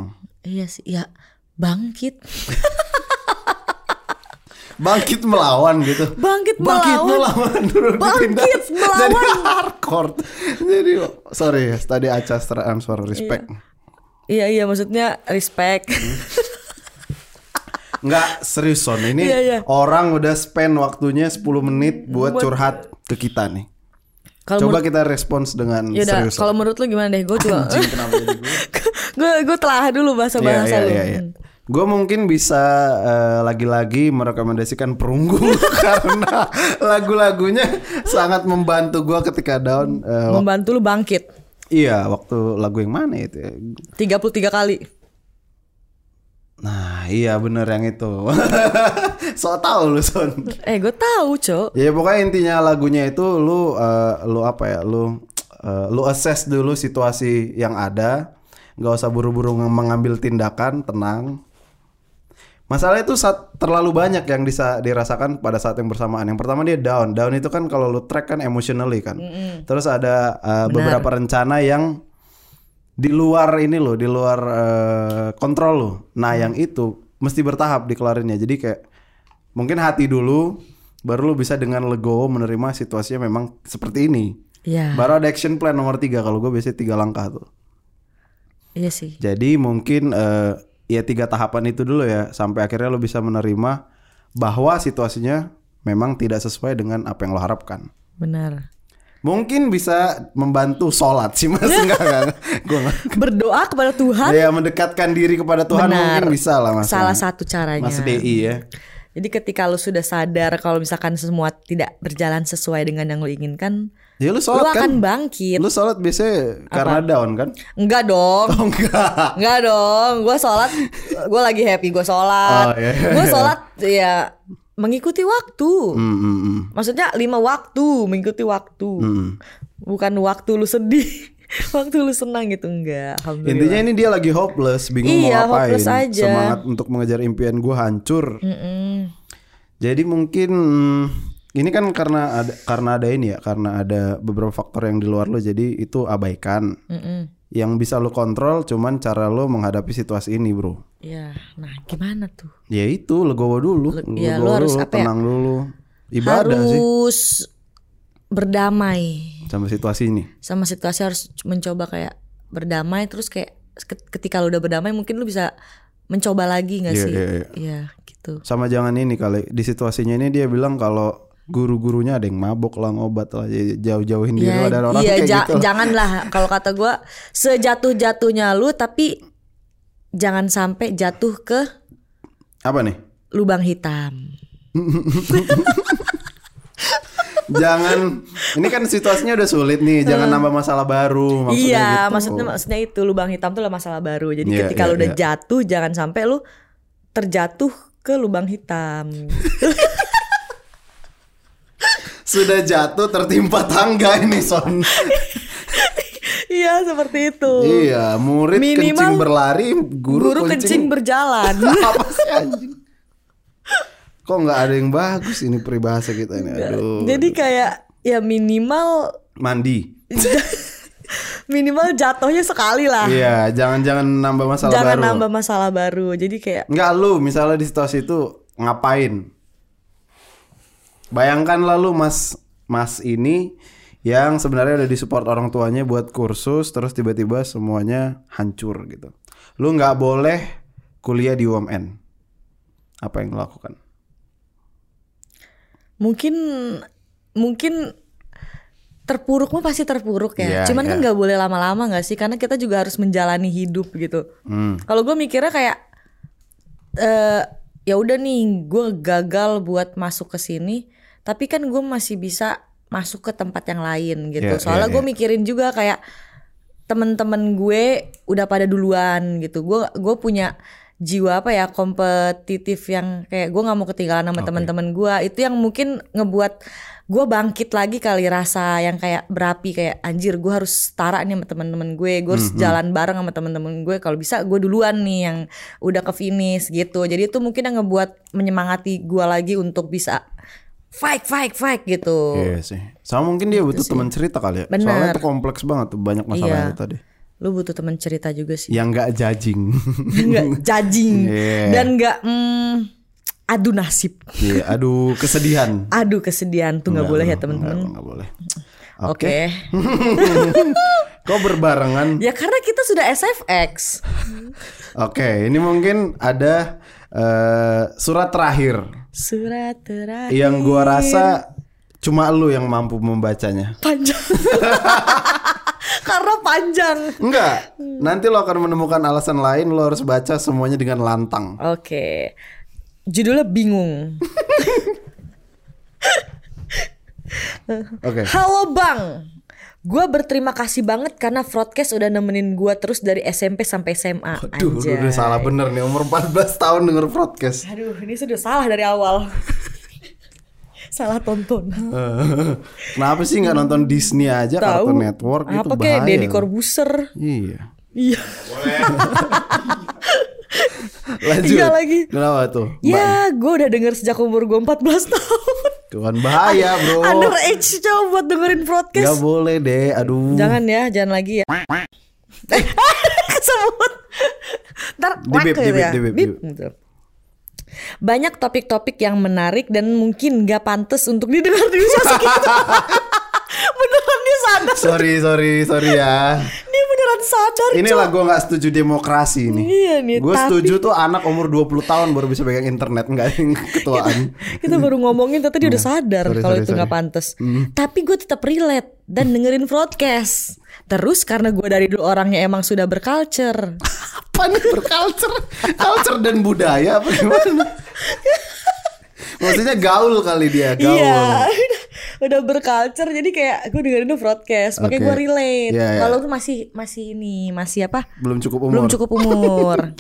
Speaker 1: iya sih ya bangkit [LAUGHS]
Speaker 2: Bangkit melawan gitu.
Speaker 1: Bangkit
Speaker 2: Bangkit
Speaker 1: melawan.
Speaker 2: melawan.
Speaker 1: Bangkit melawan.
Speaker 2: Jadi hardcore. Jadi sorry ya, tadi Aca transfer respect.
Speaker 1: iya iya maksudnya respect [LAUGHS]
Speaker 2: Nggak serius Son, ini
Speaker 1: Iya, iya.
Speaker 2: orang udah spend waktunya 10 menit buat curhat ke kita nih.
Speaker 1: kalau
Speaker 2: Coba kita respons dengan
Speaker 1: ya udah
Speaker 2: serius.
Speaker 1: kalau menurut lu gimana deh gue
Speaker 2: jadi gue? [LAUGHS]
Speaker 1: gue telah dulu bahasa bahasa
Speaker 2: Iya,
Speaker 1: lu
Speaker 2: iya, iya, iya. Gue mungkin bisa eh, lagi-lagi merekomendasikan perunggu [LAUGHS] karena lagu-lagunya sangat membantu gue ketika down. Wak-
Speaker 1: membantu lu bangkit
Speaker 2: iya, waktu lagu yang mana itu? ya?
Speaker 1: 33 kali
Speaker 2: Nah, iya bener yang itu. [LAUGHS] so tau lu Son.
Speaker 1: eh gue tahu cok
Speaker 2: Ya pokoknya intinya lagunya itu lu eh, lu apa ya? Lu eh, lu assess dulu situasi yang ada. nggak usah buru-buru mengambil tindakan, tenang. Masalah itu saat terlalu banyak yang bisa dirasakan pada saat yang bersamaan. Yang pertama dia down. Down itu kan kalau lu track kan emotionally kan. Terus ada eh, beberapa rencana yang di luar ini loh, di luar eh, kontrol lo. Nah, yang itu mesti bertahap dikelarinnya. Jadi kayak mungkin hati dulu baru lu bisa dengan legowo menerima situasinya memang seperti ini.
Speaker 1: Iya
Speaker 2: Baru ada action plan nomor tiga kalau gue biasanya tiga langkah tuh.
Speaker 1: iya sih
Speaker 2: Jadi mungkin eh, ya tiga tahapan itu dulu ya sampai akhirnya lo bisa menerima bahwa situasinya memang tidak sesuai dengan apa yang lo harapkan.
Speaker 1: benar
Speaker 2: Mungkin bisa membantu sholat sih mas [LAUGHS] enggak enggak, enggak.
Speaker 1: berdoa kepada Tuhan
Speaker 2: Ya mendekatkan diri kepada Tuhan
Speaker 1: Benar.
Speaker 2: mungkin bisa lah mas.
Speaker 1: salah satu caranya
Speaker 2: Mas DI ya.
Speaker 1: Jadi ketika lu sudah sadar kalau misalkan semua tidak berjalan sesuai dengan yang lu inginkan,
Speaker 2: Ya lu
Speaker 1: lu
Speaker 2: sholat kan?
Speaker 1: akan bangkit.
Speaker 2: Lu sholat biasanya karena down kan?
Speaker 1: Enggak dong.
Speaker 2: Oh enggak.
Speaker 1: Enggak dong. Gue sholat, gue lagi happy gue sholat.
Speaker 2: Oh, iya.
Speaker 1: Gue sholat ya mengikuti waktu.
Speaker 2: Hmm, hmm, hmm.
Speaker 1: Maksudnya lima waktu, mengikuti waktu.
Speaker 2: Hmm.
Speaker 1: Bukan waktu lu sedih, [LAUGHS] waktu lu senang gitu enggak. Alhamdulillah.
Speaker 2: Intinya ini dia lagi hopeless, bingung
Speaker 1: Iya,
Speaker 2: mau ngapain.
Speaker 1: hopeless aja.
Speaker 2: Semangat untuk mengejar impian gue hancur.
Speaker 1: Mm-mm.
Speaker 2: Jadi mungkin hmm, ini kan karena ada karena ada ini ya, karena ada beberapa faktor yang di luar lo, jadi itu abaikan.
Speaker 1: Mm-mm.
Speaker 2: Yang bisa lo kontrol cuman cara lo menghadapi situasi ini, bro.
Speaker 1: Ya, nah gimana tuh?
Speaker 2: Ya itu legowo dulu,
Speaker 1: Le- ya,
Speaker 2: legowo
Speaker 1: lo harus
Speaker 2: dulu,
Speaker 1: apa ya?
Speaker 2: tenang dulu. Ibadah sih
Speaker 1: harus berdamai
Speaker 2: sama situasi ini.
Speaker 1: sama situasi harus mencoba kayak berdamai terus kayak ke- ketika lu udah berdamai mungkin lu bisa mencoba lagi nggak
Speaker 2: Iya,
Speaker 1: sih?
Speaker 2: iya, iya.
Speaker 1: Iya, gitu.
Speaker 2: Sama jangan ini kali di situasinya ini dia bilang kalau guru-gurunya ada yang mabok lah ngobat lah jadi jauh-jauhin diri lah dari orang
Speaker 1: iya,
Speaker 2: kayak
Speaker 1: ja-
Speaker 2: gitu. lah.
Speaker 1: janganlah kalau kata gua sejatuh-jatuhnya lu tapi jangan sampai jatuh ke
Speaker 2: Apa nih?
Speaker 1: lubang hitam. [LAUGHS]
Speaker 2: jangan ini kan situasinya udah sulit nih, jangan nambah masalah baru maksudnya
Speaker 1: iya,
Speaker 2: gitu.
Speaker 1: maksudnya maksudnya itu lubang hitam tuh lah masalah baru. Jadi
Speaker 2: Iya,
Speaker 1: ketika
Speaker 2: iya,
Speaker 1: lu udah
Speaker 2: iya.
Speaker 1: jatuh jangan sampai lu terjatuh ke lubang hitam. [LAUGHS]
Speaker 2: Sudah jatuh tertimpa tangga ini Son.
Speaker 1: Iya, seperti itu.
Speaker 2: iya, murid
Speaker 1: Minimal
Speaker 2: kencing berlari, guru,
Speaker 1: Guru kencing berjalan. [LAUGHS]
Speaker 2: Apa sih anjing? Kok nggak ada yang bagus ini peribahasa kita ini? Aduh.
Speaker 1: Jadi kayak ya minimal
Speaker 2: mandi. [LAUGHS]
Speaker 1: minimal jatuhnya sekali lah.
Speaker 2: Iya, jangan-jangan nambah masalah
Speaker 1: Ah. Jangan
Speaker 2: baru.
Speaker 1: nambah masalah baru. Jadi kayak
Speaker 2: Enggak lu misalnya di situasi itu ngapain? Bayangkan lalu Mas Mas ini yang sebenarnya udah disupport orang tuanya buat kursus terus tiba-tiba semuanya hancur gitu. Lu nggak boleh kuliah di UMN. Apa yang lo lakukan?
Speaker 1: mungkin mungkin terpuruk mah pasti terpuruk ya.
Speaker 2: Iya,
Speaker 1: Cuman kan
Speaker 2: iya.
Speaker 1: nggak boleh lama-lama nggak sih? Karena kita juga harus menjalani hidup gitu.
Speaker 2: Hmm.
Speaker 1: Kalau gue mikirnya kayak eh ya udah nih, gue gagal buat masuk ke sini, tapi kan gue masih bisa masuk ke tempat yang lain gitu.
Speaker 2: Iya,
Speaker 1: Soalnya
Speaker 2: iya,
Speaker 1: gue
Speaker 2: iya.
Speaker 1: mikirin juga kayak temen-temen gue udah pada duluan gitu. Gue gue punya jiwa apa ya kompetitif yang kayak gue nggak mau ketinggalan sama teman-teman gue itu yang mungkin ngebuat gue bangkit lagi kali rasa yang kayak berapi kayak anjir gue harus setara nih sama teman-teman gue gue harus jalan bareng sama teman-teman gue kalau bisa gue duluan nih yang udah ke finish gitu jadi itu mungkin yang ngebuat menyemangati gue lagi untuk bisa fight fight fight gitu
Speaker 2: Iya sih. Sama mungkin dia butuh teman cerita kali ya.
Speaker 1: Bener.
Speaker 2: Soalnya itu kompleks banget tuh banyak masalah
Speaker 1: Iya.
Speaker 2: itu tadi.
Speaker 1: lu butuh teman cerita juga sih
Speaker 2: Yang nggak judging. [LAUGHS]
Speaker 1: nggak judging [LAUGHS]
Speaker 2: Iya.
Speaker 1: dan nggak mm, adu nasib
Speaker 2: Iya, aduh kesedihan. [LAUGHS]
Speaker 1: adu kesedihan tuh nggak boleh ya teman-teman
Speaker 2: Nggak, boleh.
Speaker 1: oke
Speaker 2: Kok berbarengan?
Speaker 1: ya karena kita sudah SFX
Speaker 2: Oke, ini mungkin ada eh, surat terakhir.
Speaker 1: Surat terakhir.
Speaker 2: Yang gua rasa cuma lu yang mampu membacanya.
Speaker 1: panjang. [LAUGHS] Karena panjang.
Speaker 2: Enggak, nanti lo akan menemukan alasan lain lo harus baca semuanya dengan lantang.
Speaker 1: oke. Judulnya bingung. [LAUGHS]
Speaker 2: Oke.
Speaker 1: halo bang Gue berterima kasih banget karena Broadcast udah nemenin gue terus dari SMP sampai SMA.
Speaker 2: Duh, lu
Speaker 1: Anjay.
Speaker 2: udah salah bener nih umur 14 tahun denger podcast.
Speaker 1: Aduh, ini sudah salah dari awal. salah tonton.
Speaker 2: Kenapa sih nggak nonton Disney aja Cartoon Network itu
Speaker 1: apa
Speaker 2: bahaya.
Speaker 1: kayak Deddy Corbuzier?
Speaker 2: Iya.
Speaker 1: Iya. [LAUGHS]
Speaker 2: Lanjut.
Speaker 1: Iya lagi.
Speaker 2: Kenapa tuh?
Speaker 1: Ya, gue udah denger sejak umur gue 14 tahun.
Speaker 2: Itu kan bahaya, Bro.
Speaker 1: Underage coba buat dengerin
Speaker 2: Gak
Speaker 1: broadcast.
Speaker 2: boleh deh. Aduh.
Speaker 1: Jangan ya, jangan lagi ya. [LAUGHS] Kesebut. Ntar
Speaker 2: Di
Speaker 1: whack
Speaker 2: bip, di
Speaker 1: gitu
Speaker 2: bip,
Speaker 1: ya.
Speaker 2: di bip,
Speaker 1: Bip,
Speaker 2: di
Speaker 1: gitu. Banyak topik-topik yang menarik dan mungkin gak pantas untuk didengar di usia segitu. [LAUGHS] beneran dia sadar.
Speaker 2: Sorry, sorry, sorry ya.
Speaker 1: Beneran sadar.
Speaker 2: Inilah gue nggak setuju demokrasi nih.
Speaker 1: Iya nih,
Speaker 2: Gue
Speaker 1: tapi-
Speaker 2: setuju tuh anak umur 20 tahun baru bisa pegang internet nggak yang [LAUGHS] ketuaan.
Speaker 1: Kita baru ngomongin ternyata dia udah sadar
Speaker 2: Sorry,
Speaker 1: kalau itu
Speaker 2: sorry.
Speaker 1: pantas. Tapi gue tetap relate dan dengerin broadcast. Terus karena gue dari dulu orangnya emang sudah berculture. [LAUGHS]
Speaker 2: Apa nih berculture? Culture dan budaya apa gimana? [LAUGHS] Maksudnya gaul kali dia, gaul.
Speaker 1: Iya, [LAUGHS] udah, udah berculture jadi kayak gue dengerin tuh broadcast, makanya
Speaker 2: Oke.
Speaker 1: gue relate.
Speaker 2: Iya, iya.
Speaker 1: Kalau tuh masih masih ini masih apa?
Speaker 2: Belum cukup umur.
Speaker 1: Belum cukup umur. [LAUGHS]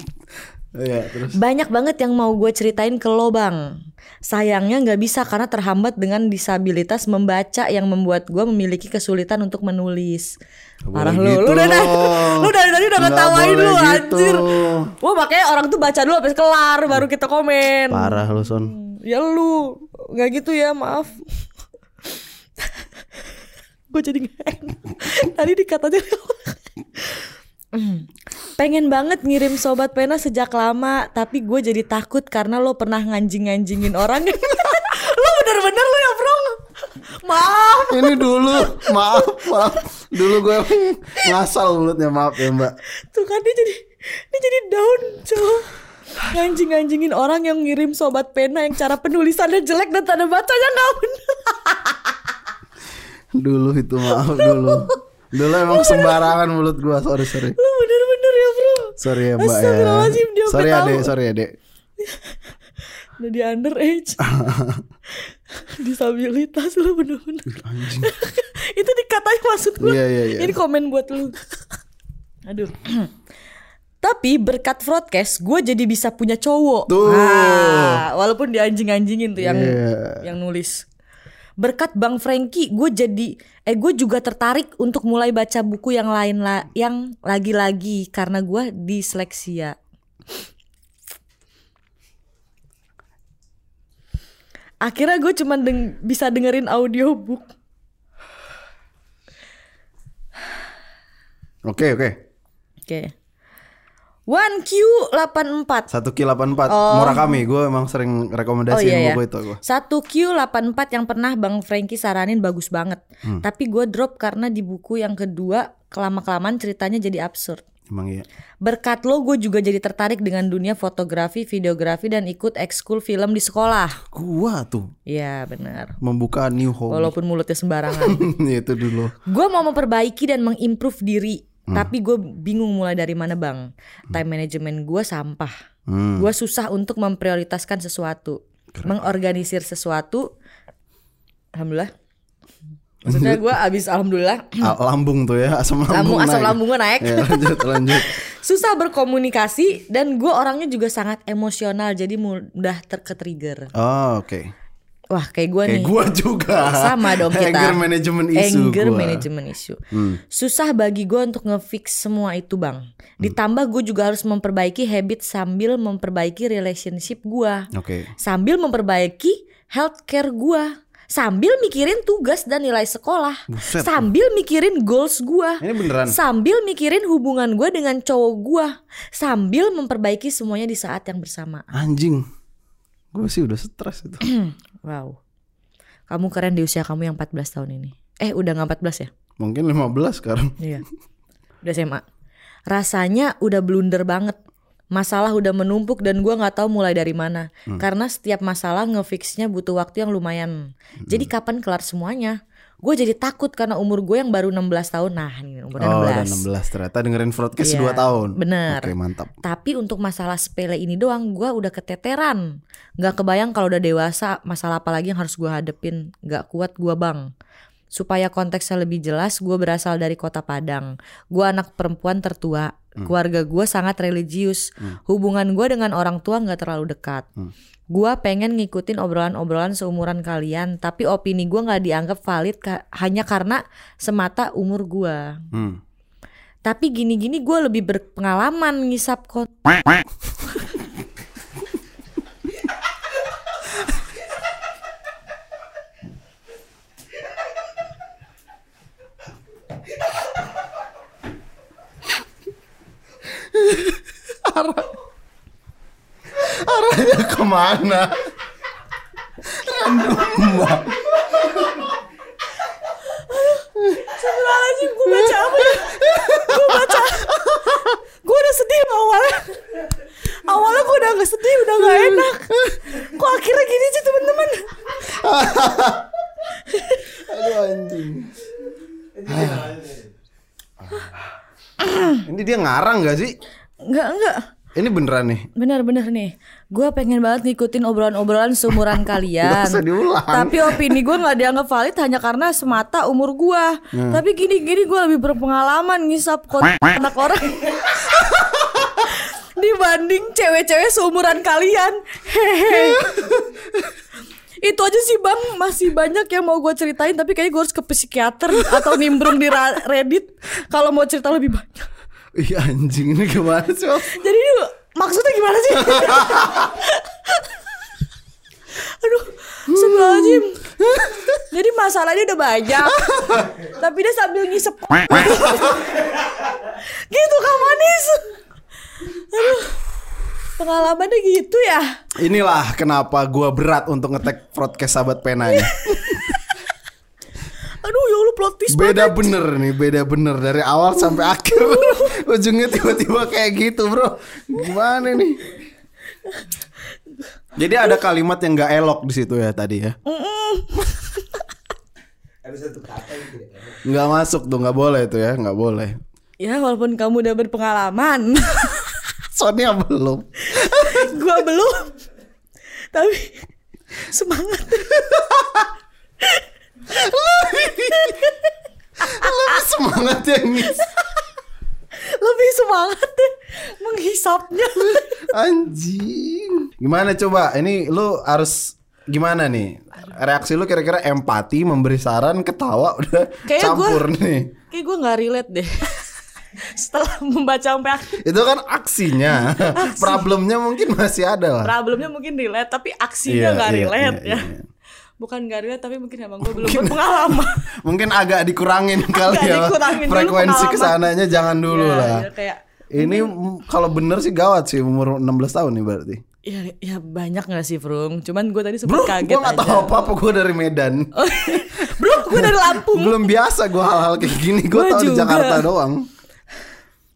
Speaker 2: Iya, terus.
Speaker 1: Banyak banget yang mau gue ceritain ke lo bang. Sayangnya nggak bisa karena terhambat dengan disabilitas membaca yang membuat gue memiliki kesulitan untuk menulis. Parah lu,
Speaker 2: gitu
Speaker 1: lu udah lu dari tadi udah ngetawain lu
Speaker 2: gitu.
Speaker 1: anjir. Wah makanya orang tuh baca dulu sampai kelar baru kita komen.
Speaker 2: Parah lu Son.
Speaker 1: Ya lu nggak gitu ya maaf. gue jadi nggak enak. Tadi dikatanya. Pengen banget ngirim sobat pena sejak lama Tapi gue jadi takut karena lo pernah nganjing-nganjingin orang [LAUGHS] Lo bener-bener lo ya bro Maaf
Speaker 2: Ini dulu, maaf, maaf. Dulu gue ngasal mulutnya, maaf ya Mbak.
Speaker 1: Tuh kan dia jadi Dia jadi down cow Nganjing-nganjingin orang yang ngirim sobat pena Yang cara penulisannya jelek dan tanda bacanya gak [LAUGHS] bener
Speaker 2: Dulu itu maaf dulu. Dulu emang sembarangan mulut gue, sorry sorry.
Speaker 1: Lo bener-bener ya bro
Speaker 2: Sorry ya Mbak ya. Sorry adek,
Speaker 1: tahu.
Speaker 2: sorry adek. [LAUGHS]
Speaker 1: Udah di underage [LAUGHS] Disabilitas lo bener-bener Itu dikatain maksud gue
Speaker 2: Iya, iya, iya.
Speaker 1: Ini komen buat lu Aduh [CLEARS THROAT] Tapi berkat broadcast Gue jadi bisa punya cowok
Speaker 2: Tuh.
Speaker 1: Ah, Walaupun di anjing-anjingin tuh yang
Speaker 2: Iya.
Speaker 1: Yang nulis Berkat Bang Frankie Gue jadi Eh gue juga tertarik Untuk mulai baca buku yang lain lah Yang lagi-lagi Karena gue disleksia Akhirnya gue cuman deng- bisa dengerin audiobook
Speaker 2: Oke oke.
Speaker 1: Oke. One Q84.
Speaker 2: Satu Q 84 Murakami gue emang sering
Speaker 1: Oh
Speaker 2: rekomendasiin
Speaker 1: iya ya.
Speaker 2: buku itu.
Speaker 1: Satu Q84 yang pernah Bang Frankie saranin bagus banget.
Speaker 2: Hmm.
Speaker 1: Tapi gue drop karena di buku yang kedua kelama-kelamaan ceritanya jadi absurd.
Speaker 2: Emang iya.
Speaker 1: Berkat lo gue juga jadi tertarik dengan dunia fotografi, videografi dan ikut ekskul film di sekolah.
Speaker 2: Gua tuh
Speaker 1: Iya benar.
Speaker 2: membuka new home.
Speaker 1: Walaupun mulutnya sembarangan. [LAUGHS]
Speaker 2: itu dulu.
Speaker 1: gue mau memperbaiki dan mengimprove diri.
Speaker 2: Hmm.
Speaker 1: Tapi gue bingung mulai dari mana bang. Time management gue sampah.
Speaker 2: Hmm.
Speaker 1: Gue susah untuk memprioritaskan sesuatu, mengorganisir sesuatu. Alhamdulillah. Maksudnya gue abis alhamdulillah
Speaker 2: Ah, lambung tuh ya asam lambung
Speaker 1: lambung asam
Speaker 2: naik.
Speaker 1: lambung gue naik.
Speaker 2: Ya, lanjut lanjut. [LAUGHS]
Speaker 1: Susah berkomunikasi dan gue orangnya juga sangat emosional jadi mudah terke-trigger.
Speaker 2: Oh, oke.
Speaker 1: Wah kayak gue nih.
Speaker 2: Kayak gua juga.
Speaker 1: Sama dong [LAUGHS] kita.
Speaker 2: Anger management issue
Speaker 1: Anger
Speaker 2: gua. Hmm.
Speaker 1: management issue. Susah bagi gue untuk ngefix semua itu bang.
Speaker 2: Hmm.
Speaker 1: Ditambah gue juga harus memperbaiki habit sambil memperbaiki relationship gue.
Speaker 2: Oke.
Speaker 1: Sambil memperbaiki healthcare gue. Sambil mikirin tugas dan nilai sekolah.
Speaker 2: Buset.
Speaker 1: Sambil mikirin goals gue.
Speaker 2: Ini beneran.
Speaker 1: Sambil mikirin hubungan gue dengan cowok gue. Sambil memperbaiki semuanya di saat yang bersama.
Speaker 2: Anjing. Gue sih udah stres itu. [CLEARS THROAT]
Speaker 1: Wow. Kamu keren di usia kamu yang 14 tahun ini. Eh udah gak 14 ya?
Speaker 2: Mungkin 15 sekarang. [LAUGHS]
Speaker 1: Iya. Udah SMA. Rasanya udah blunder banget. Masalah udah menumpuk dan gua nggak tahu mulai dari mana. Karena setiap masalah ngefixnya butuh waktu yang lumayan. Jadi kapan kelar semuanya? Gue jadi takut karena umur gue yang baru 16 tahun. Nah, ini umur
Speaker 2: Oh,
Speaker 1: 16.
Speaker 2: udah 16 ternyata dengerin broadcast
Speaker 1: Iya,
Speaker 2: 2 tahun.
Speaker 1: bener.
Speaker 2: Oke, mantap.
Speaker 1: Tapi untuk masalah sepele ini doang gua udah keteteran. Gak kebayang kalau udah dewasa masalah apa lagi yang harus gua hadepin. Gak kuat gua bang. Supaya konteksnya lebih jelas, gue berasal dari kota Padang. Gue anak perempuan tertua. Keluarga gue sangat religius. Hubungan gue dengan orang tua nggak terlalu dekat. Gue pengen ngikutin obrolan-obrolan seumuran kalian, tapi opini gue nggak dianggap valid ka- hanya karena semata umur gue.
Speaker 2: Hmm.
Speaker 1: Tapi gini-gini gue lebih berpengalaman ngisap kon.
Speaker 2: Arahnya ke mana?
Speaker 1: Astagfirullahaladzim gue baca apa ya? Gue baca Gue udah sedih awalnya Awalnya gue udah gak sedih Udah gak enak Kok akhirnya gini sih teman-teman
Speaker 2: Aduh anjing. Ini dia ngarang gak sih?
Speaker 1: Enggak enggak
Speaker 2: Ini beneran nih.
Speaker 1: Bener-bener nih. Gue pengen banget ngikutin obrolan-obrolan seumuran [LAUGHS] kalian.
Speaker 2: Gak usah diulang.
Speaker 1: Tapi opini gue gak dianggap valid Hanya karena semata umur gue Tapi gini-gini gue lebih berpengalaman Ngisap kon anak orang [LAUGHS] Dibanding cewek-cewek seumuran kalian. Hehe [LAUGHS] itu aja sih bang. Masih banyak yang mau gue ceritain tapi kayaknya gue harus ke psikiater atau nimbrung di Reddit. Kalau mau cerita lebih banyak.
Speaker 2: Iya anjing ini gimana sih? [LAUGHS]
Speaker 1: Jadi ini maksudnya gimana sih? Aduh, sebelum Jadi masalahnya udah banyak, tapi dia sambil ngisep. [LAUGHS] gitu kan manis. Aduh, pengalamannya gitu ya.
Speaker 2: Inilah kenapa gua berat untuk ngetek podcast sahabat penanya.
Speaker 1: Aduh, ya Allah plot twist
Speaker 2: Beda
Speaker 1: banget.
Speaker 2: bener nih, beda bener dari awal sampai akhir. Ujungnya tiba-tiba kayak gitu, Bro. Gimana nih? Jadi ada kalimat yang gak elok di situ ya tadi ya.
Speaker 3: Ada satu kata yang tidak enak.
Speaker 2: Nggak masuk tuh, nggak boleh tuh ya, nggak boleh.
Speaker 1: Ya walaupun kamu udah berpengalaman, [LAUGHS]
Speaker 2: Sonia belum.
Speaker 1: gua belum. Tapi semangat.
Speaker 2: Lebih semangat yang.
Speaker 1: Lebih semangat deh menghisapnya. [LAUGHS]
Speaker 2: Anjing. Gimana coba? Ini lu harus gimana nih? Reaksi lu kira-kira empati, memberi saran, ketawa udah
Speaker 1: Kayaknya
Speaker 2: campur
Speaker 1: gua-
Speaker 2: nih.
Speaker 1: Kayak gue nggak relate deh. [LAUGHS] Setelah membaca sampai akhir,
Speaker 2: Itu kan aksinya. Problemnya mungkin masih ada lah.
Speaker 1: problemnya mungkin relate, tapi aksinya
Speaker 2: Iya,
Speaker 1: nggak
Speaker 2: iya,
Speaker 1: relate
Speaker 2: iya,
Speaker 1: ya.
Speaker 2: iya.
Speaker 1: Bukan nggak relate, tapi mungkin emang gue belum berpengalaman. [LAUGHS]
Speaker 2: Mungkin agak dikurangin kali
Speaker 1: Agak
Speaker 2: ya.
Speaker 1: dikurangin dulu
Speaker 2: Frekuensi
Speaker 1: ke
Speaker 2: sananya jangan dulu
Speaker 1: Ya,
Speaker 2: lah.
Speaker 1: ya, kayak
Speaker 2: Ini kalau bener sih gawat sih umur 16 tahun nih berarti.
Speaker 1: ya, ya banyak gak sih, Frung? Cuman gue tadi sempat kaget
Speaker 2: gue gak tahu apa-apa gue dari Medan.
Speaker 1: Oh, Bro, gue dari Lampung.
Speaker 2: Belum biasa gue hal-hal kayak gini. Gue
Speaker 1: Gua
Speaker 2: tahu di. Jakarta doang.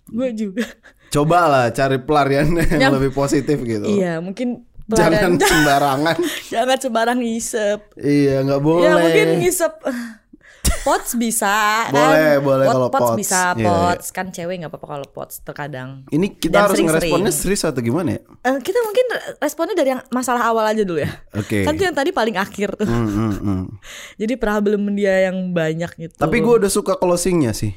Speaker 1: gue juga.
Speaker 2: Coba lah cari pelarian yang,
Speaker 1: Yang-
Speaker 2: lebih positif gitu.
Speaker 1: Iya, mungkin
Speaker 2: Jangan [LAUGHS] sembarangan.
Speaker 1: jangan sembarang ngisep.
Speaker 2: iya, nggak boleh.
Speaker 1: Ya mungkin ngisep [LAUGHS] Pots bisa kan?
Speaker 2: Boleh, boleh
Speaker 1: Pot-
Speaker 2: kalau
Speaker 1: pots
Speaker 2: pots.
Speaker 1: bisa
Speaker 2: Iya,
Speaker 1: pots kan cewek nggak apa-apa kalau pots terkadang.
Speaker 2: Ini kita
Speaker 1: Dan
Speaker 2: harus
Speaker 1: sering-sering.
Speaker 2: ngeresponnya serius atau gimana ya?
Speaker 1: Eh, kita mungkin responnya dari yang masalah awal aja dulu ya.
Speaker 2: Oke.
Speaker 1: Kan itu yang tadi paling akhir tuh.
Speaker 2: Hmm, hmm, hmm. [LAUGHS]
Speaker 1: Jadi problem dia yang banyak gitu.
Speaker 2: Tapi gue udah suka closingnya sih.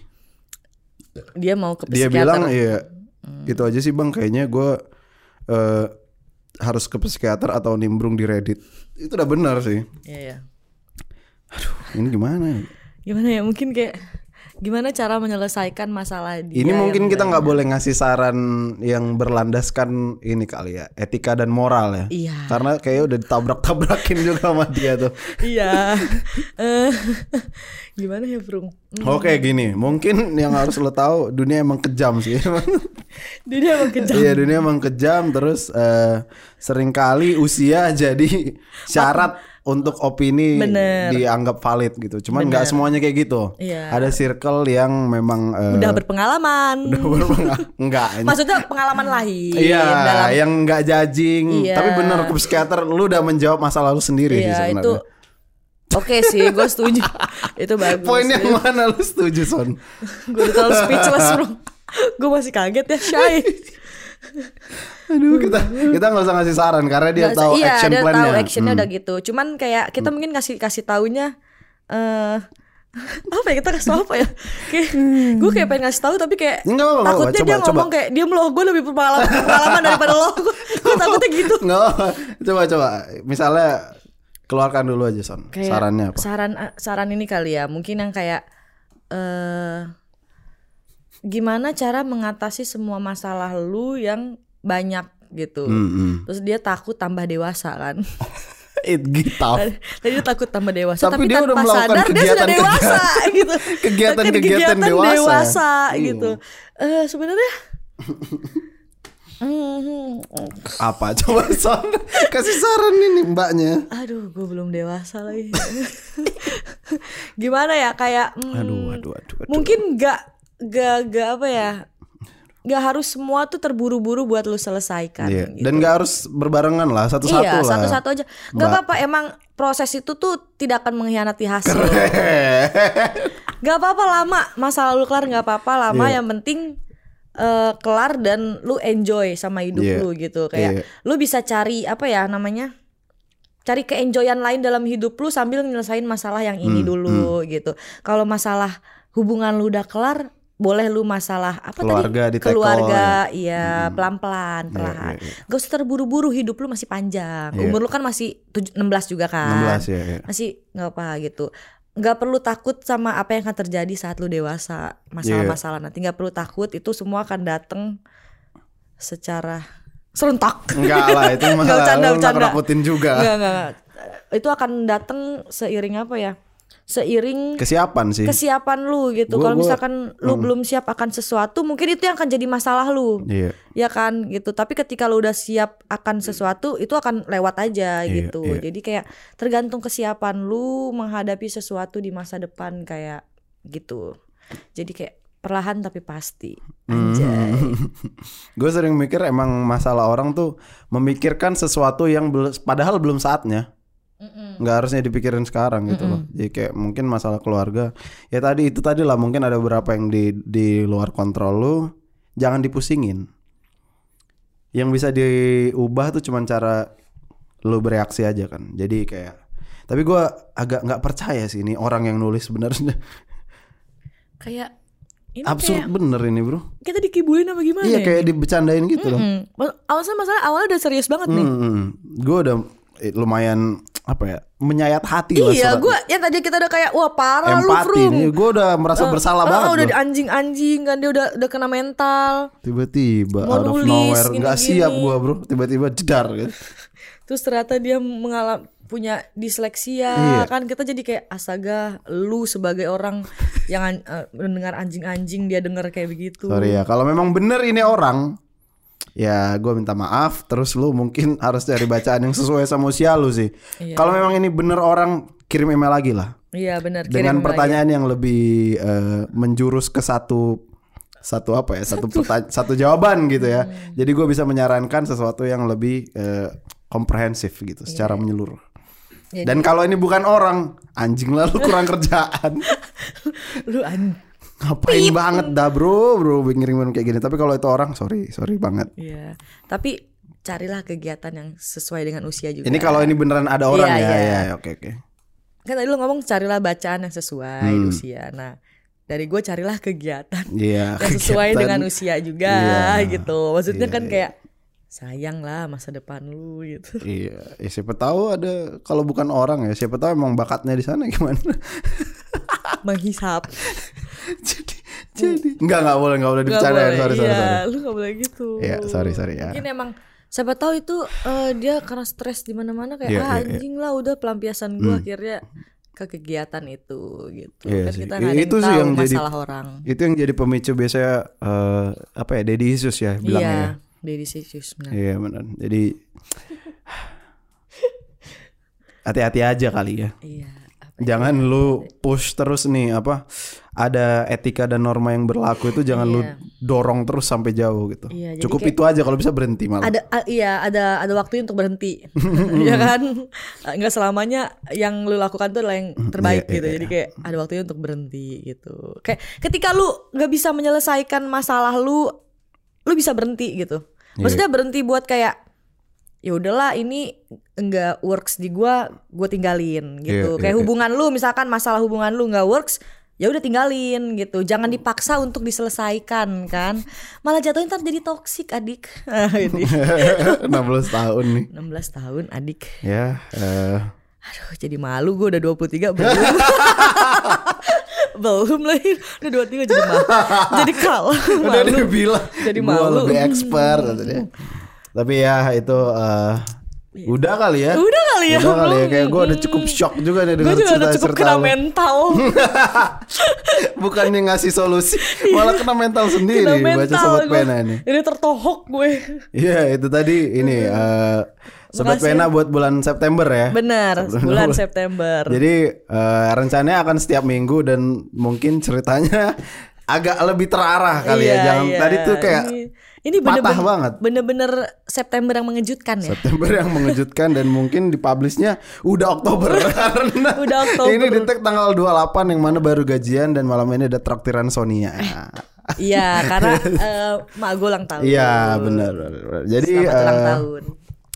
Speaker 1: dia mau ke
Speaker 2: Dia
Speaker 1: psikiater.
Speaker 2: bilang iya itu aja sih bang. Kayaknya gue eh, harus ke psikiater atau nimbrung di Reddit. Itu udah benar sih.
Speaker 1: Iya, iya.
Speaker 2: Ini gimana? ya?
Speaker 1: Gimana ya? Mungkin kayak gimana cara menyelesaikan masalah dia
Speaker 2: Ini mungkin kita nggak
Speaker 1: banyak.
Speaker 2: boleh ngasih saran yang berlandaskan ini kali ya etika dan moral ya.
Speaker 1: Iya.
Speaker 2: Karena kayaknya udah ditabrak-tabrakin [LAUGHS] juga sama dia tuh.
Speaker 1: Iya. [LAUGHS] Eh, [LAUGHS] gimana ya, Brung?
Speaker 2: Oke gini, mungkin yang harus lo tahu dunia emang kejam sih.
Speaker 1: Dia emang kejam.
Speaker 2: Iya dunia emang kejam terus eh, sering kali usia jadi syarat untuk opini
Speaker 1: Bener.
Speaker 2: dianggap valid gitu. Cuman nggak semuanya kayak gitu.
Speaker 1: Iya.
Speaker 2: Ada circle yang memang eh,
Speaker 1: Udah berpengalaman. [LAUGHS]
Speaker 2: berpengal- enggak. [LAUGHS]
Speaker 1: Maksudnya pengalaman lahir
Speaker 2: Iya,
Speaker 1: dalam
Speaker 2: yang nggak judging.
Speaker 1: Iya.
Speaker 2: Tapi bener ke psikiater, lu udah menjawab masalah lu sendiri sih
Speaker 1: Iya,
Speaker 2: sebenarnya.
Speaker 1: itu Oke sih, gue setuju. [LAUGHS] itu bagus.
Speaker 2: Poin yang mana lu setuju Son?
Speaker 1: gue udah terlalu speechless, Bro. gue masih kaget ya, Shay.
Speaker 2: Aduh, kita kita nggak usah ngasih saran karena dia
Speaker 1: Nggak,
Speaker 2: tahu
Speaker 1: iya,
Speaker 2: action
Speaker 1: dia
Speaker 2: plan-nya.
Speaker 1: tahu actionnya
Speaker 2: Hmm.
Speaker 1: udah gitu. Cuman kayak kita mungkin kasih kasih taunya eh [LAUGHS] apa ya kita kasih tau apa ya? Kayak gue kayak pengen ngasih tahu tapi kayak
Speaker 2: Ya, nggak apa-apa, nggak
Speaker 1: takutnya
Speaker 2: apa-apa.
Speaker 1: dia
Speaker 2: Coba,
Speaker 1: ngomong
Speaker 2: coba.
Speaker 1: kayak diam loh, gue lebih pengalaman, pengalaman daripada lo. Gue [LAUGHS] takutnya gitu.
Speaker 2: Nggak apa. coba coba. Misalnya keluarkan dulu aja Son.
Speaker 1: Kayak
Speaker 2: Sarannya apa?
Speaker 1: Saran saran ini kali ya, mungkin yang kayak eh gimana cara mengatasi semua masalah lu yang banyak gitu.
Speaker 2: Hmm, hmm.
Speaker 1: Terus dia takut tambah dewasa kan. [LAUGHS]
Speaker 2: It tough.
Speaker 1: Tadi dia takut tambah dewasa
Speaker 2: Tapi
Speaker 1: tapi,
Speaker 2: dia
Speaker 1: tanpa
Speaker 2: udah melakukan
Speaker 1: sadar dia sudah dewasa [LAUGHS] gitu.
Speaker 2: kegiatan-kegiatan dewasa.
Speaker 1: dewasa
Speaker 2: Iya.
Speaker 1: gitu. Eh sebenarnya Hmm, [LAUGHS]
Speaker 2: Apa coba Son? Kasih saran ini mbaknya.
Speaker 1: aduh, gue belum dewasa lagi. Gimana ya kayak hmm,
Speaker 2: Aduh, aduh, aduh, aduh.
Speaker 1: mungkin gak gak gak apa ya gak harus semua tuh terburu-buru buat lu selesaikan
Speaker 2: Iya.
Speaker 1: gitu.
Speaker 2: Dan nggak harus berbarengan lah, satu-satu
Speaker 1: iya
Speaker 2: lah.
Speaker 1: satu-satu aja gak apa-apa emang proses itu tuh tidak akan mengkhianati hasil Gak apa-apa lama masa lalu kelar gak apa-apa lama
Speaker 2: Iya.
Speaker 1: yang penting eh, kelar dan lu enjoy sama hidup
Speaker 2: Iya.
Speaker 1: lu gitu kayak
Speaker 2: Iya.
Speaker 1: lu bisa cari apa ya namanya cari keenjoyan lain dalam hidup lu sambil nyelesain masalah yang ini
Speaker 2: Hmm,
Speaker 1: dulu gitu kalau masalah hubungan lu udah kelar boleh lu masalah apa
Speaker 2: Keluarga
Speaker 1: tadi keluarga iya pelan-pelan
Speaker 2: Iya,
Speaker 1: perlahan.
Speaker 2: iya, iya.
Speaker 1: gak usah terburu-buru hidup lu masih panjang.
Speaker 2: Iya.
Speaker 1: umur lu kan masih tuj- 16 juga kan?
Speaker 2: 16 ya, ya.
Speaker 1: masih nggak apa gitu. Nggak perlu takut sama apa yang akan terjadi saat lu dewasa masalah-masalah
Speaker 2: Iya.
Speaker 1: nanti. Nggak perlu takut itu semua akan datang secara serentak.
Speaker 2: Enggak lah, itu [LAUGHS] mah
Speaker 1: Nggak bercanda,
Speaker 2: juga.
Speaker 1: Itu akan datang seiring apa ya seiring
Speaker 2: Kesiapan sih.
Speaker 1: kesiapan lu gitu.
Speaker 2: Gua-
Speaker 1: kalau
Speaker 2: gua-
Speaker 1: misalkan lu belum siap akan sesuatu mungkin itu yang akan jadi masalah lu.
Speaker 2: Iya.
Speaker 1: ya kan gitu. Tapi ketika lu udah siap akan sesuatu itu akan lewat aja
Speaker 2: Iya,
Speaker 1: gitu.
Speaker 2: iya.
Speaker 1: jadi kayak tergantung kesiapan lu menghadapi sesuatu di masa depan kayak gitu. Jadi kayak perlahan tapi pasti. Anjay. [LAUGHS]
Speaker 2: Gue sering mikir emang masalah orang tuh memikirkan sesuatu yang padahal belum saatnya. Nggak harusnya dipikirin sekarang gitu loh. Jadi kayak mungkin masalah keluarga. Ya tadi itu tadi lah mungkin ada beberapa yang di di luar kontrol lu. Jangan dipusingin. Yang bisa diubah tuh cuman cara lu bereaksi aja kan. Jadi kayak tapi gua agak nggak percaya sih ini orang yang nulis sebenarnya
Speaker 1: kayak ini
Speaker 2: absurd
Speaker 1: kayak
Speaker 2: bener ini bro.
Speaker 1: kita dikibulin apa gimana
Speaker 2: Iya
Speaker 1: ya?
Speaker 2: kayak dibecandain gitu loh.
Speaker 1: Hmm. Awalnya masalah awalnya udah serius banget nih
Speaker 2: Hmm, gue udah lumayan apa ya menyayat hati lah
Speaker 1: Iya, gue yang tadi kita udah kayak wah parah lu
Speaker 2: empati
Speaker 1: Frum.
Speaker 2: nih gue udah merasa bersalah
Speaker 1: Ah,
Speaker 2: banget
Speaker 1: udah
Speaker 2: loh.
Speaker 1: di anjing-anjing kan dia udah udah kena mental.
Speaker 2: tiba-tiba out of nowhere nggak
Speaker 1: gini-gini.
Speaker 2: siap gue bro tiba-tiba jedar gitu [LAUGHS]
Speaker 1: Terus ternyata dia mengalami punya disleksia
Speaker 2: Iya.
Speaker 1: kan kita jadi kayak astaga lu sebagai orang yang an- eh, mendengar anjing-anjing dia denger kayak begitu.
Speaker 2: sorry ya kalau memang bener ini orang ya gue minta maaf terus lu mungkin [LAUGHS] harus cari bacaan yang sesuai sama usia lu sih
Speaker 1: Iya.
Speaker 2: kalau memang ini bener orang kirim email lagi lah
Speaker 1: Iya benar
Speaker 2: dengan
Speaker 1: kirim lagi.
Speaker 2: pertanyaan yang lebih eh, menjurus ke satu satu apa ya satu pertanya- satu jawaban gitu ya
Speaker 1: Hmm.
Speaker 2: jadi gue bisa menyarankan sesuatu yang lebih eh, komprehensif gitu secara menyeluruh
Speaker 1: Iya.
Speaker 2: Dan kalau ini bukan orang, anjing lah lu kurang [LAUGHS] kerjaan.
Speaker 1: Lu an
Speaker 2: Ngapain banget dah bro, bro ngirimin kayak gini. Tapi kalau itu orang, sorry, sorry banget.
Speaker 1: Iya. Tapi carilah kegiatan yang sesuai dengan usia juga.
Speaker 2: Ini kalau ini beneran ada orang
Speaker 1: Iya,
Speaker 2: ya,
Speaker 1: iya.
Speaker 2: ya, oke oke.
Speaker 1: kan tadi lu ngomong carilah bacaan yang sesuai
Speaker 2: Hmm.
Speaker 1: usia. Nah, dari gue carilah kegiatan
Speaker 2: Iya. [LAUGHS]
Speaker 1: yang [LAUGHS] sesuai
Speaker 2: kegiatan.
Speaker 1: dengan usia juga
Speaker 2: Iya.
Speaker 1: gitu. Maksudnya
Speaker 2: Iya,
Speaker 1: kan
Speaker 2: iya.
Speaker 1: kayak sayang lah masa depan lu gitu.
Speaker 2: Iya, ya siapa tahu ada kalau bukan orang ya, siapa tahu emang bakatnya di sana gimana. [LAUGHS]
Speaker 1: Menghisap. [LAUGHS]
Speaker 2: jadi jadi enggak enggak boleh enggak boleh dibicarain,
Speaker 1: boleh,
Speaker 2: sorry sorry
Speaker 1: iya,
Speaker 2: sorry.
Speaker 1: lu gak boleh gitu.
Speaker 2: Iya, sorry, sorry, ya.
Speaker 1: Mungkin emang siapa tahu itu eh, dia karena stres di mana-mana kayak
Speaker 2: Iya,
Speaker 1: ah,
Speaker 2: iya, iya.
Speaker 1: anjing lah udah pelampiasan gua akhirnya ke kegiatan itu gitu.
Speaker 2: Iya
Speaker 1: kan
Speaker 2: sih.
Speaker 1: kita nggak
Speaker 2: Itu sih
Speaker 1: tahu
Speaker 2: yang jadi-
Speaker 1: masalah orang.
Speaker 2: Itu yang jadi pemicu biasanya eh, apa ya, daddy issues ya bilangnya. ya.
Speaker 1: Iya, Daddy issues benar.
Speaker 2: Iya benar. Jadi [SIGHS] hati-hati aja kali ya.
Speaker 1: Iya.
Speaker 2: Jangan lu push terus nih apa ada etika dan norma yang berlaku itu jangan lu
Speaker 1: Iya.
Speaker 2: dorong terus sampai jauh gitu.
Speaker 1: Iya, jadi
Speaker 2: Cukup
Speaker 1: kayak-
Speaker 2: itu aja kalau bisa berhenti malah.
Speaker 1: ada a- iya ada ada waktu untuk berhenti [LAUGHS] ya kan nggak selamanya yang lu lakukan tuh adalah yang terbaik
Speaker 2: iya,
Speaker 1: gitu
Speaker 2: iya,
Speaker 1: jadi kayak ada waktunya untuk berhenti gitu kayak ketika lu nggak bisa menyelesaikan masalah lu lu bisa berhenti gitu
Speaker 2: Iya.
Speaker 1: maksudnya berhenti buat kayak ya udahlah ini enggak works di gua gua tinggalin gitu.
Speaker 2: Iya,
Speaker 1: kayak
Speaker 2: iya,
Speaker 1: hubungan lu misalkan masalah hubungan lu nggak works ya udah tinggalin gitu. Jangan dipaksa untuk diselesaikan kan. Malah jatuhnya ntar jadi toksik adik. [LAUGHS] Ah, ini. [LAUGHS]
Speaker 2: 16 tahun nih.
Speaker 1: 16 tahun adik.
Speaker 2: Ya, eh,
Speaker 1: Aduh jadi malu gue udah 23 belum. [LAUGHS] Belum lagi Udah 23 jadi malu Jadi kalah
Speaker 2: udah
Speaker 1: malu.
Speaker 2: dia bilang
Speaker 1: Jadi malu.
Speaker 2: lebih expert. Tapi ya itu eh, udah kali ya.
Speaker 1: Udah kali ya
Speaker 2: Udah kali ya kayak gue udah cukup [LAUGHS] shock juga nih
Speaker 1: Gue
Speaker 2: dengan
Speaker 1: juga udah cukup kena
Speaker 2: lu.
Speaker 1: mental [LAUGHS]
Speaker 2: Bukannya ngasih solusi, malah kena mental sendiri
Speaker 1: Kena
Speaker 2: baca
Speaker 1: mental
Speaker 2: sobat
Speaker 1: gua.
Speaker 2: pena ini.
Speaker 1: Ini tertohok gue
Speaker 2: Iya itu tadi ini eh, sobat
Speaker 1: Makasih.
Speaker 2: pena buat bulan September ya.
Speaker 1: Bener Bulan September
Speaker 2: Jadi eh, rencananya akan setiap minggu dan mungkin ceritanya [LAUGHS] agak lebih terarah kali ya.
Speaker 1: Iya,
Speaker 2: Jangan
Speaker 1: iya.
Speaker 2: tadi tuh kayak
Speaker 1: Ini, ini bener-bener
Speaker 2: banget.
Speaker 1: Bener-bener September yang mengejutkan ya
Speaker 2: September yang mengejutkan dan mungkin dipublishnya udah Oktober karena [LAUGHS]
Speaker 1: Udah Oktober.
Speaker 2: ini di tag tanggal 28 yang mana baru gajian dan malam ini ada traktiran Sonia. [LAUGHS]
Speaker 1: Iya karena [LAUGHS] eh, Mak gue ulang tahun
Speaker 2: Iya benar. Jadi
Speaker 1: Selamat ulang
Speaker 2: eh,
Speaker 1: tahun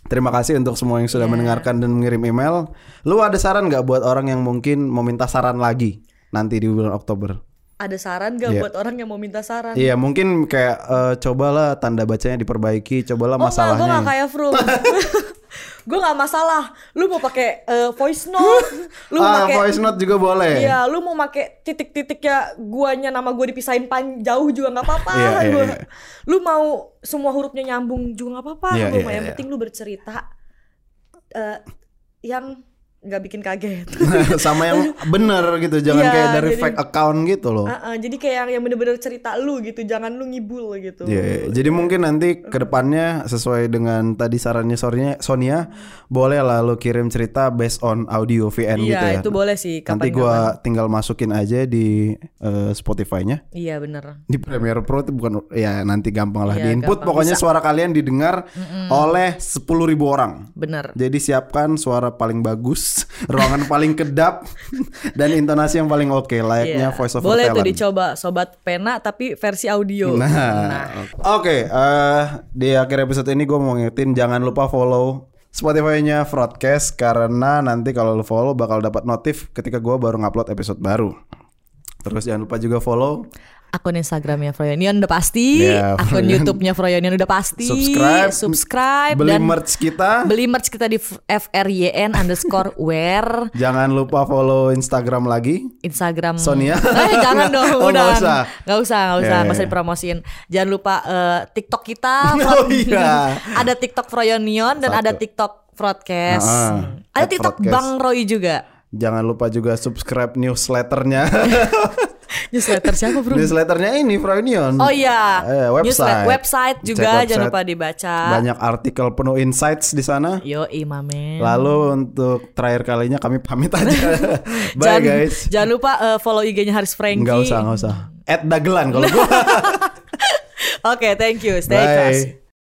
Speaker 2: terima kasih untuk semua yang sudah mendengarkan dan mengirim email. Lu ada saran nggak buat orang yang mungkin mau minta saran lagi nanti di bulan Oktober?
Speaker 1: Ada saran gak
Speaker 2: Iya.
Speaker 1: buat orang yang mau minta saran?
Speaker 2: Iya mungkin kayak eh, cobalah tanda bacanya diperbaiki, cobalah
Speaker 1: Oh enggak, gue
Speaker 2: masalahnya.
Speaker 1: gak kayak Frum [LAUGHS] Gue gak masalah Lu mau pakai eh, voice note [LAUGHS] Lu mau
Speaker 2: ah,
Speaker 1: pakai
Speaker 2: voice note juga boleh.
Speaker 1: Iya, lu mau pakai titik-titiknya guanya nama gue dipisahin pan jauh juga nggak apa-apa.
Speaker 2: Iya,
Speaker 1: Gua-
Speaker 2: iya.
Speaker 1: Lu mau semua hurufnya nyambung juga nggak apa-apa. Lu
Speaker 2: iya,
Speaker 1: mau yang
Speaker 2: iya.
Speaker 1: penting lu bercerita eh, yang nggak bikin kaget. [LAUGHS]
Speaker 2: Sama yang bener gitu, jangan
Speaker 1: Iya,
Speaker 2: kayak dari
Speaker 1: jadi-
Speaker 2: fake account gitu loh.
Speaker 1: Ah, ah, jadi kayak yang, yang bener-bener cerita lu gitu, jangan lu ngibul gitu.
Speaker 2: Iya, iya. jadi mungkin nanti ke depannya sesuai dengan tadi sarannya Sonia, Sonia boleh lah lo kirim cerita based on audio VN
Speaker 1: Iya,
Speaker 2: gitu ya.
Speaker 1: itu boleh sih.
Speaker 2: Nanti
Speaker 1: Kapan-kapan.
Speaker 2: gua tinggal masukin aja di eh, Spotify-nya.
Speaker 1: Iya bener.
Speaker 2: Di Premiere Pro itu bukan ya nanti gampang lah
Speaker 1: Iya,
Speaker 2: di input
Speaker 1: gampang.
Speaker 2: pokoknya
Speaker 1: Bisa.
Speaker 2: suara kalian didengar oleh 10.000 ribu orang.
Speaker 1: Bener.
Speaker 2: Jadi siapkan suara paling bagus, ruangan paling kedap, dan intonasi yang paling oke layaknya
Speaker 1: Iya.
Speaker 2: voice over
Speaker 1: Boleh tuh
Speaker 2: talent.
Speaker 1: dicoba sobat pena tapi versi audio.
Speaker 2: Nah, oke. eh, di akhir episode ini gue mau ngingetin jangan lupa follow Spotify-nya Broadcast karena nanti kalau lo follow bakal dapat notif ketika gue baru ngupload episode baru. Terus jangan lupa juga follow
Speaker 1: Akun Instagramnya Froyonion udah pasti,
Speaker 2: Iya,
Speaker 1: akun. YouTube-nya Froyonion udah pasti,
Speaker 2: subscribe,
Speaker 1: subscribe
Speaker 2: beli
Speaker 1: dan
Speaker 2: merch kita.
Speaker 1: beli merch kita di FRYN underscore [LAUGHS] wear
Speaker 2: Jangan lupa follow Instagram lagi.
Speaker 1: Instagram
Speaker 2: Sonia. [LAUGHS]
Speaker 1: Eh jangan dong, [LAUGHS]
Speaker 2: Oh,
Speaker 1: udah.
Speaker 2: nggak usah.
Speaker 1: Nggak usah, nggak usah, nggak
Speaker 2: ya,
Speaker 1: usah
Speaker 2: ya.
Speaker 1: dipromosiin. Jangan lupa eh, TikTok kita.
Speaker 2: Oh, iya.
Speaker 1: ada TikTok Froyonion dan
Speaker 2: Satu.
Speaker 1: ada TikTok Broadcast.
Speaker 2: Ah,
Speaker 1: ada TikTok
Speaker 2: Broadcast.
Speaker 1: Bang Roy juga.
Speaker 2: Jangan lupa juga subscribe newsletternya.
Speaker 1: Newsletter siapa bro?
Speaker 2: newsletternya ini Froynion.
Speaker 1: Oh iya,
Speaker 2: Eh, website.
Speaker 1: Website
Speaker 2: Cek
Speaker 1: juga
Speaker 2: website.
Speaker 1: jangan lupa dibaca.
Speaker 2: Banyak artikel penuh insights di sana.
Speaker 1: Yo imamen.
Speaker 2: Lalu untuk terakhir kalinya kami pamit aja. [LAUGHS] Bye
Speaker 1: jangan,
Speaker 2: guys.
Speaker 1: Jangan lupa eh, follow IG-nya Haris Franky.
Speaker 2: Enggak usah, enggak usah. At dagelan kalau [LAUGHS] gua.
Speaker 1: Oke, thank you. Stay
Speaker 2: Bye.
Speaker 1: classy.